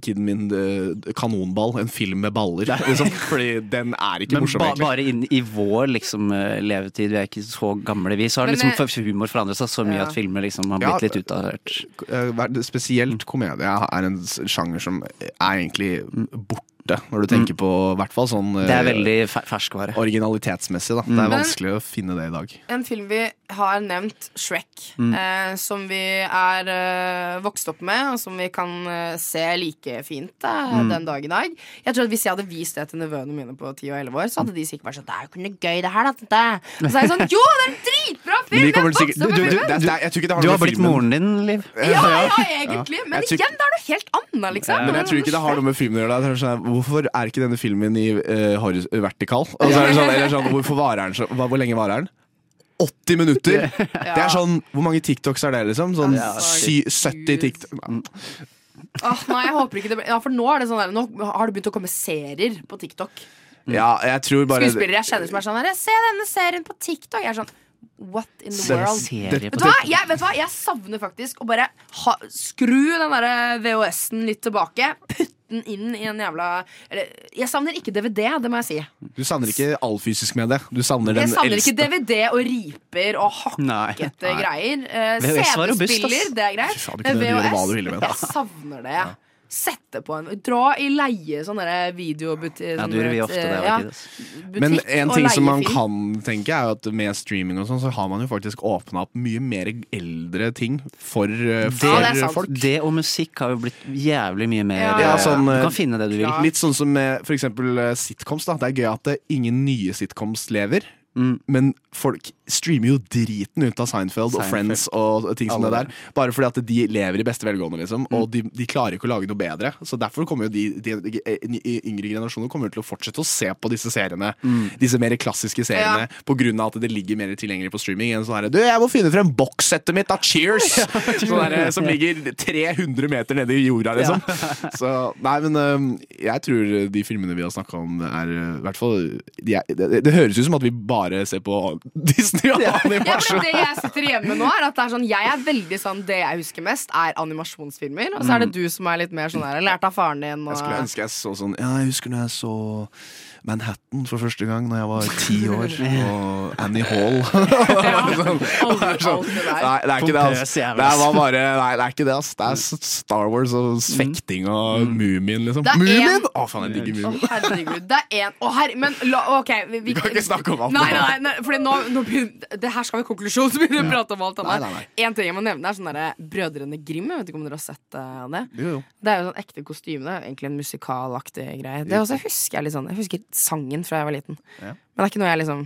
kiden min uh, Kanonball, en film med baller, liksom, fordi den er ikke Men morsom, ba, egentlig. bare inn i vår liksom, eh, levetid, vi er ikke så gamle vi, så har liksom for- humor forandret seg så mye ja. at filmer liksom har Ja, blitt litt utdatert. Spesielt komedie er en sjanger som er egentlig borte, når du tenker på i hvert fall sånn Mm. Det er eh, veldig ferskvare. Originalitetsmessig, da. Det Mm. er Men- vanskelig å finne det i dag. En film vi har nevnt, Shrek, Mm. eh, som vi er eh, vokst opp med, og som vi kan eh, se like fint eh, Mm. den dag i dag. Jeg tror at Hvis jeg hadde vist det til nevøene mine på 10 og 11 år, så hadde de sikkert vært sånn Det er jo ikke noe gøy, det her, da. Og så er jeg sånn Jo, det er en dritbra film! de kommer Jeg sikkert- vokste opp du- med du- filmen!» det- det- jeg ikke det har Du har blitt moren din, Liv. Ja, ja, egentlig. Men Jeg igjen, det er noe helt annet, liksom. Men jeg tror ikke det har noe med filmen å gjøre. Hvorfor er ikke denne filmen i uh, vertikal? Altså, er det sånn, eller sånn, hvorfor varer den så, Hvor lenge varer den? 80 minutter! Det er sånn, Hvor mange TikToks er det, liksom? Sånn sy, 70 TikTok Oh, nei, jeg håper ikke det blir Ja, for nå er det sånn der, Nå har det begynt å komme serier på TikTok. Ja, jeg tror bare Skuespillere jeg kjenner som er sånn her, Se denne serien på TikTok. Jeg er sånn What in the world? Vet du, hva? Jeg, vet du hva? Jeg savner faktisk å bare ha, skru den der VHS-en litt tilbake. Putte den inn i en jævla eller, Jeg savner ikke DVD, det må jeg si. Du savner ikke all fysisk med det. Du savner den Jeg savner eldste. ikke DVD og riper og hakkete greier. Eh, CD-spiller, det er greit. Men hva VHS, jeg savner det. Sette på en Dra i leie sånne videobutikk Ja, det gjorde vi ofte Det kid, ass. Men en ting som man kan tenke, er at med streaming og sånn, så har man jo faktisk åpna opp mye mer eldre ting for, eh, for folk. Det og musikk har jo blitt jævlig mye mer Ja, eh, sånn, Du eh, kan finne det du vil. Litt sånn som med eh, sitcoms. da Det er gøy at det, ingen nye sitcoms lever. Mm. Men folk streamer jo driten ut av Seinfeld, og Friends og ting som Alle det der. Bare fordi at de lever i beste velgående, liksom. Og de, de klarer ikke å lage noe bedre. Så derfor kommer jo de, de, de, de yngre generasjoner kommer jo til å fortsette å se på disse seriene. Mm. Disse mer klassiske seriene. På grunn av at det ligger mer tilgjengelig på streaming. Enn sånn her, Du, jeg må finne frem bokssettet mitt av Cheers! sånn der, som ligger 300 meter nede i jorda, liksom. Så nei, men jeg tror de filmene vi har snakka om, er øh, i hvert fall de er, det, det høres ut som at vi bare ser på Disney for animasjon. det jeg sitter igjen med nå, er at det er sånn, jeg er veldig sånn Det jeg husker mest, er animasjonsfilmer. Og så er det du som er litt mer sånn der, lært av faren din. Og... Jeg skulle ønske jeg så sånn Ja, jeg husker når jeg så Manhattan for første gang Når jeg var ti år, og Annie Hall. sånn, er sånn, nei, det er ikke det. Ass. Det ass. bare Nei, det er ikke det. ass Det er Star Wars og fekting og Mumien, liksom. Mumien! en- Å, faen, jeg digger Mumien. herregud. Det er én Å, herre, men la, OK. Vi, vi, kan ikke snakke om alt Nei, nei, nei, fordi nå, nå begynner, det her skal vi konklusjon, så begynner vi å prate om alt annet. En ting jeg må nevne, er sånn derre Brødrene Grim. Jeg vet ikke om dere har sett eh, det? Jo, jo. Det er jo sånn ekte kostyme. Det egentlig en musikalaktig greie. Det også husker jeg litt sånn Jeg husker sangen fra jeg var liten. Ja. Men det er ikke noe jeg liksom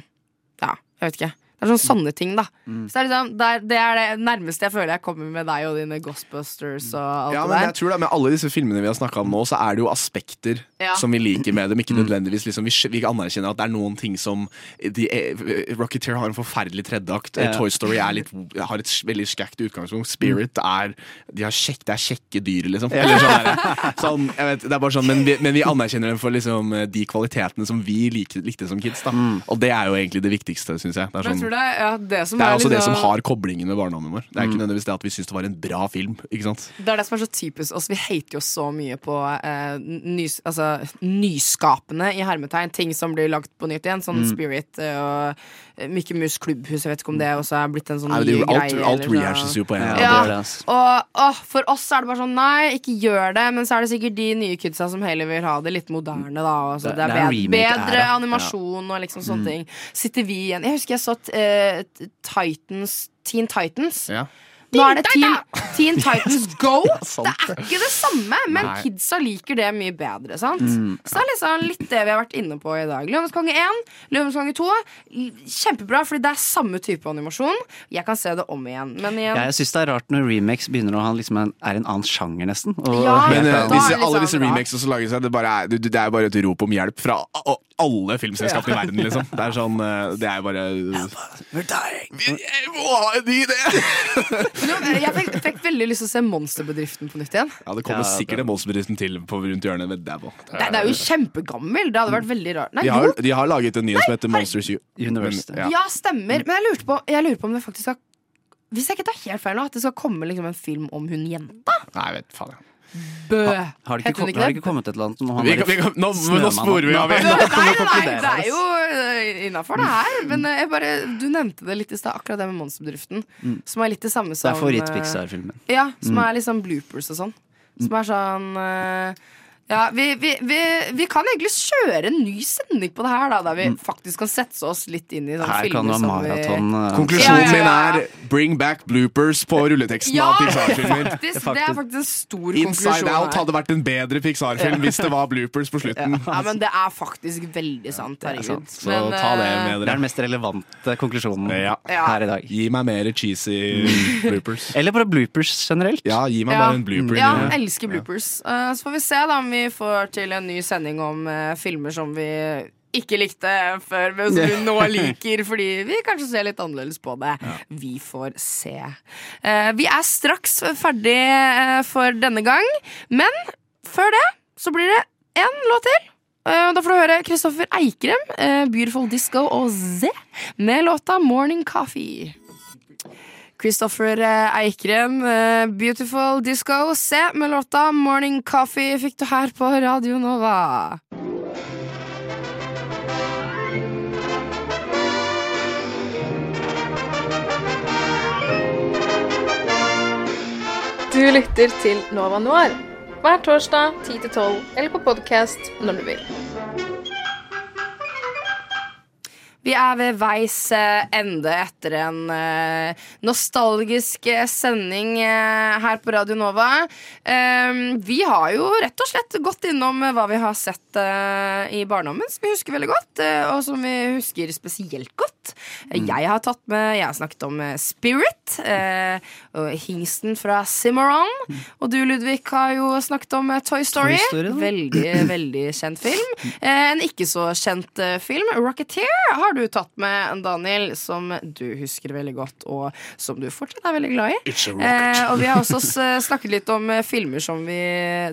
Ja, jeg vet ikke. Det er sånne sånne ting, da. Mm. Så det er, liksom, det, er, det er det nærmeste jeg føler jeg kommer med deg og dine Ghostbusters og alt Ja, det men der. jeg tror da, Med alle disse filmene vi har snakka om nå, så er det jo aspekter Ja. som vi liker med dem. Ikke nødvendigvis liksom, vi, vi anerkjenner at det er noen ting som de, eh, Rocketeer har en forferdelig tredjeakt. Ja. Toy Story er litt, har et veldig skækt utgangspunkt. Spirit er de har kjekk, Det er kjekke dyr, liksom. Eller sånn, sånn, jeg vet, det er bare sånn, men, vi, men vi anerkjenner dem for liksom, de kvalitetene som vi likte, likte som kids. Da. Og det er jo egentlig det viktigste, syns jeg. Det er, sånn, tror det, er- ja, det som det er er også det som har koblingen med barndommen vår. Det er ikke nødvendigvis det at vi syns det var en bra film. Ikke sant? Det er det som er så typisk oss. Vi hater jo så mye på eh, nys, altså, nyskapende i hermetegn. Ting som blir lagt på nytt igjen. Sånn Mm. Spirit eh, og Mikke Mus Klubbhus. Jeg vet ikke om det også er blitt en sånn ny greie. alt rehashes jo på en Ja, gang. det Ja, gjør og åh, for oss er det bare sånn Nei, ikke gjør det. Men så er det sikkert de nye kidsa som heller vil ha det litt moderne. Da, og Det- det, er er bedre, bedre Ja. animasjon og liksom sånne Mm. ting. Sitter vi igjen Jeg husker jeg så eh, Titans Teen Titans. Ja. Nå er det Teen, Teen Titans Go. Det er ikke det samme, men Nei. kidsa liker det mye bedre. sant? Mm. Så det er liksom litt det vi har vært inne på i dag. Løvenes konge 1, Løvenes konge 2. Kjempebra, fordi det er samme type animasjon. Jeg kan se det om igjen. Men igjen Ja, jeg syns det er rart når remakes begynner å ha liksom en, er en annen sjanger, nesten. Og Ja, helt Men eh, disse, er alle liksom disse remakes som lages her, det, bare er, det, er bare et rop om hjelp fra alle filmselskapene i verden, liksom. Det er sånn eh, Det er bare We're dying. Vi må ha en ny idé! Jeg fikk, fikk veldig lyst til å se Monsterbedriften på nytt igjen. Ja, det kommer Ja, sikkert en Monsterbedriften til på rundt hjørnet med Dabble. Det, det er jo kjempegammel. Det hadde vært veldig rart. Nei, De har, de har laget en ny som heter Monsters University. Universe. Ja, stemmer. Men jeg lurte på, jeg lurer på om det faktisk skal Hvis jeg ikke tar helt feil nå, at det skal komme liksom en film om hun jenta? Nei, vet faen. jeg. Bø. Har det, ikke, kom, ikke har det? det ikke kommet et eller annet om han Vi vi nå- nå sporer vi av. Nei, nei, nei, det er jo innafor, det her. Men eh, jeg bare, du nevnte det litt i stad, akkurat det med Monsterbedriften. Mm. Som er litt det samme Det som er eh, favoritt-Pixar-filmen. Ja, som Mm. er liksom bloopers og sånn. Som er sånn eh, ja, vi, vi, vi, vi kan egentlig kjøre en ny sending på det her, da, der vi faktisk kan sette oss litt inn i sånne Her kan filmer ha som vi maraton. eh, Konklusjonen Ja, ja, ja. min er bring back bloopers på rulleteksten Ja, av Pixar-filmer. faktisk, det er faktisk en stor Inside konklusjon Out her. hadde vært en bedre Pixar-film hvis det var bloopers på slutten. Ja, men det er faktisk veldig sant. Det er Herregud. sant. Så Men, ta det med dere. Det er den mest relevante konklusjonen her i dag. Gi meg mer cheesy bloopers. Eller bare bloopers generelt. Ja, gi meg Ja. bare en blooper. Ja, elsker bloopers. Uh, så får vi se da om vi får til en ny sending om uh, filmer som vi ikke likte før, men som vi nå liker, fordi vi kanskje ser litt annerledes på det. Vi får se. Uh, vi er straks ferdig uh, for denne gang, men før det så blir det én låt til. Uh, Da får du høre Kristoffer Eikrem, 'Beautiful Disco' og Z, med låta 'Morning Coffee'. Kristoffer eh, Eikrem, eh, 'Beautiful Disco'. Se med låta 'Morning Coffee' fikk du her på Radio Nova. Du lytter til Nova Noir hver torsdag 10-12 eller på podkast når du vil. Vi er ved veis eh, ende etter en eh, nostalgisk eh, sending her på Radio Nova. Vi har jo rett og slett gått innom hva vi har sett i barndommen, som vi husker veldig godt, og som vi husker spesielt godt. Eh, Jeg har tatt med Jeg har snakket om Spirit, og hingsten fra Cimarron. Og du, Ludvig, har jo snakket om Toy Story. Toy Story, veldig, veldig kjent film. En ikke så kjent film, Rocketeer, har du tatt med, Daniel, som du husker veldig godt, og som du fortsatt er veldig glad i. Eh, og vi har også snakket litt om eh, filmer som vi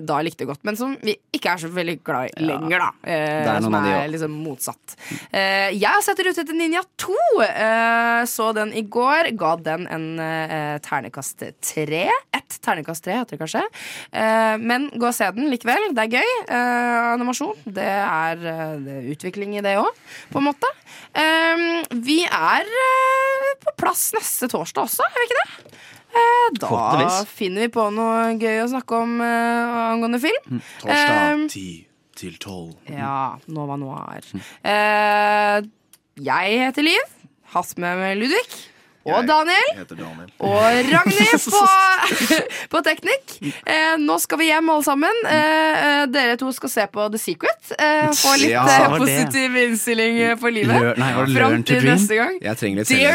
da likte godt, men som vi ikke er så veldig glad i lenger, da. Eh, Det er noen som av de er liksom motsatt. Eh, jeg har sett Rute etter Ninja 2. Eh, så den i går. Ga den en eh, ternekast tre. Ett ternekast tre, heter det kanskje. Eh, men gå og se den likevel. Det er gøy. Eh, animasjon. Det er, eh, det er utvikling i det òg, på en måte. Eh, vi er eh, på plass neste torsdag også, er vi ikke det? Eh, da finner vi på noe gøy å snakke om eh, angående film. Torsdag Eh, 10 til 12. ja, Nova Noir. Jeg heter Liv. Hatt med meg Ludvig. Og Daniel. Daniel. Og Ragnhild på, på teknikk. Eh, nå skal vi hjem, alle sammen. Eh, eh, dere to skal se på The Secret. Eh, få litt Ja, positiv det. innstilling eh, for livet. Fram til neste gang. Dare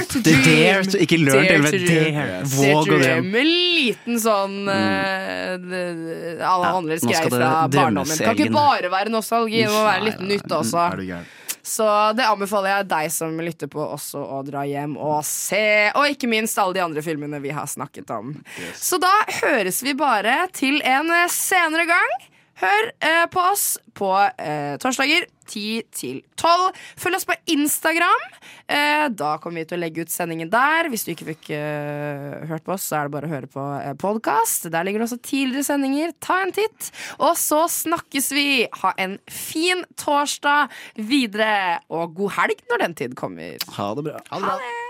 to dream. dare to- ikke learn dare to dream. dare. Dare Våg å drømme. Liten sånn uh, Alle Ja, andres greier fra barndommen. Kan ikke bare være nostalgi, det må være litt nytt også. Er du gæren? Så det anbefaler jeg deg som lytter på også å dra hjem og se. Og ikke minst alle de andre filmene vi har snakket om. Så da høres vi bare til en senere gang. Hør eh, på oss på eh, torsdager 10 til 12. Følg oss på Instagram. Eh, da kommer vi til å legge ut sendingen der. Hvis du ikke fikk eh, hørt på oss, så er det bare å høre på eh, podkast. Der ligger det også tidligere sendinger. Ta en titt. Og så snakkes vi. Ha en fin torsdag videre, og god helg når den tid kommer. Ha det bra. Ha det.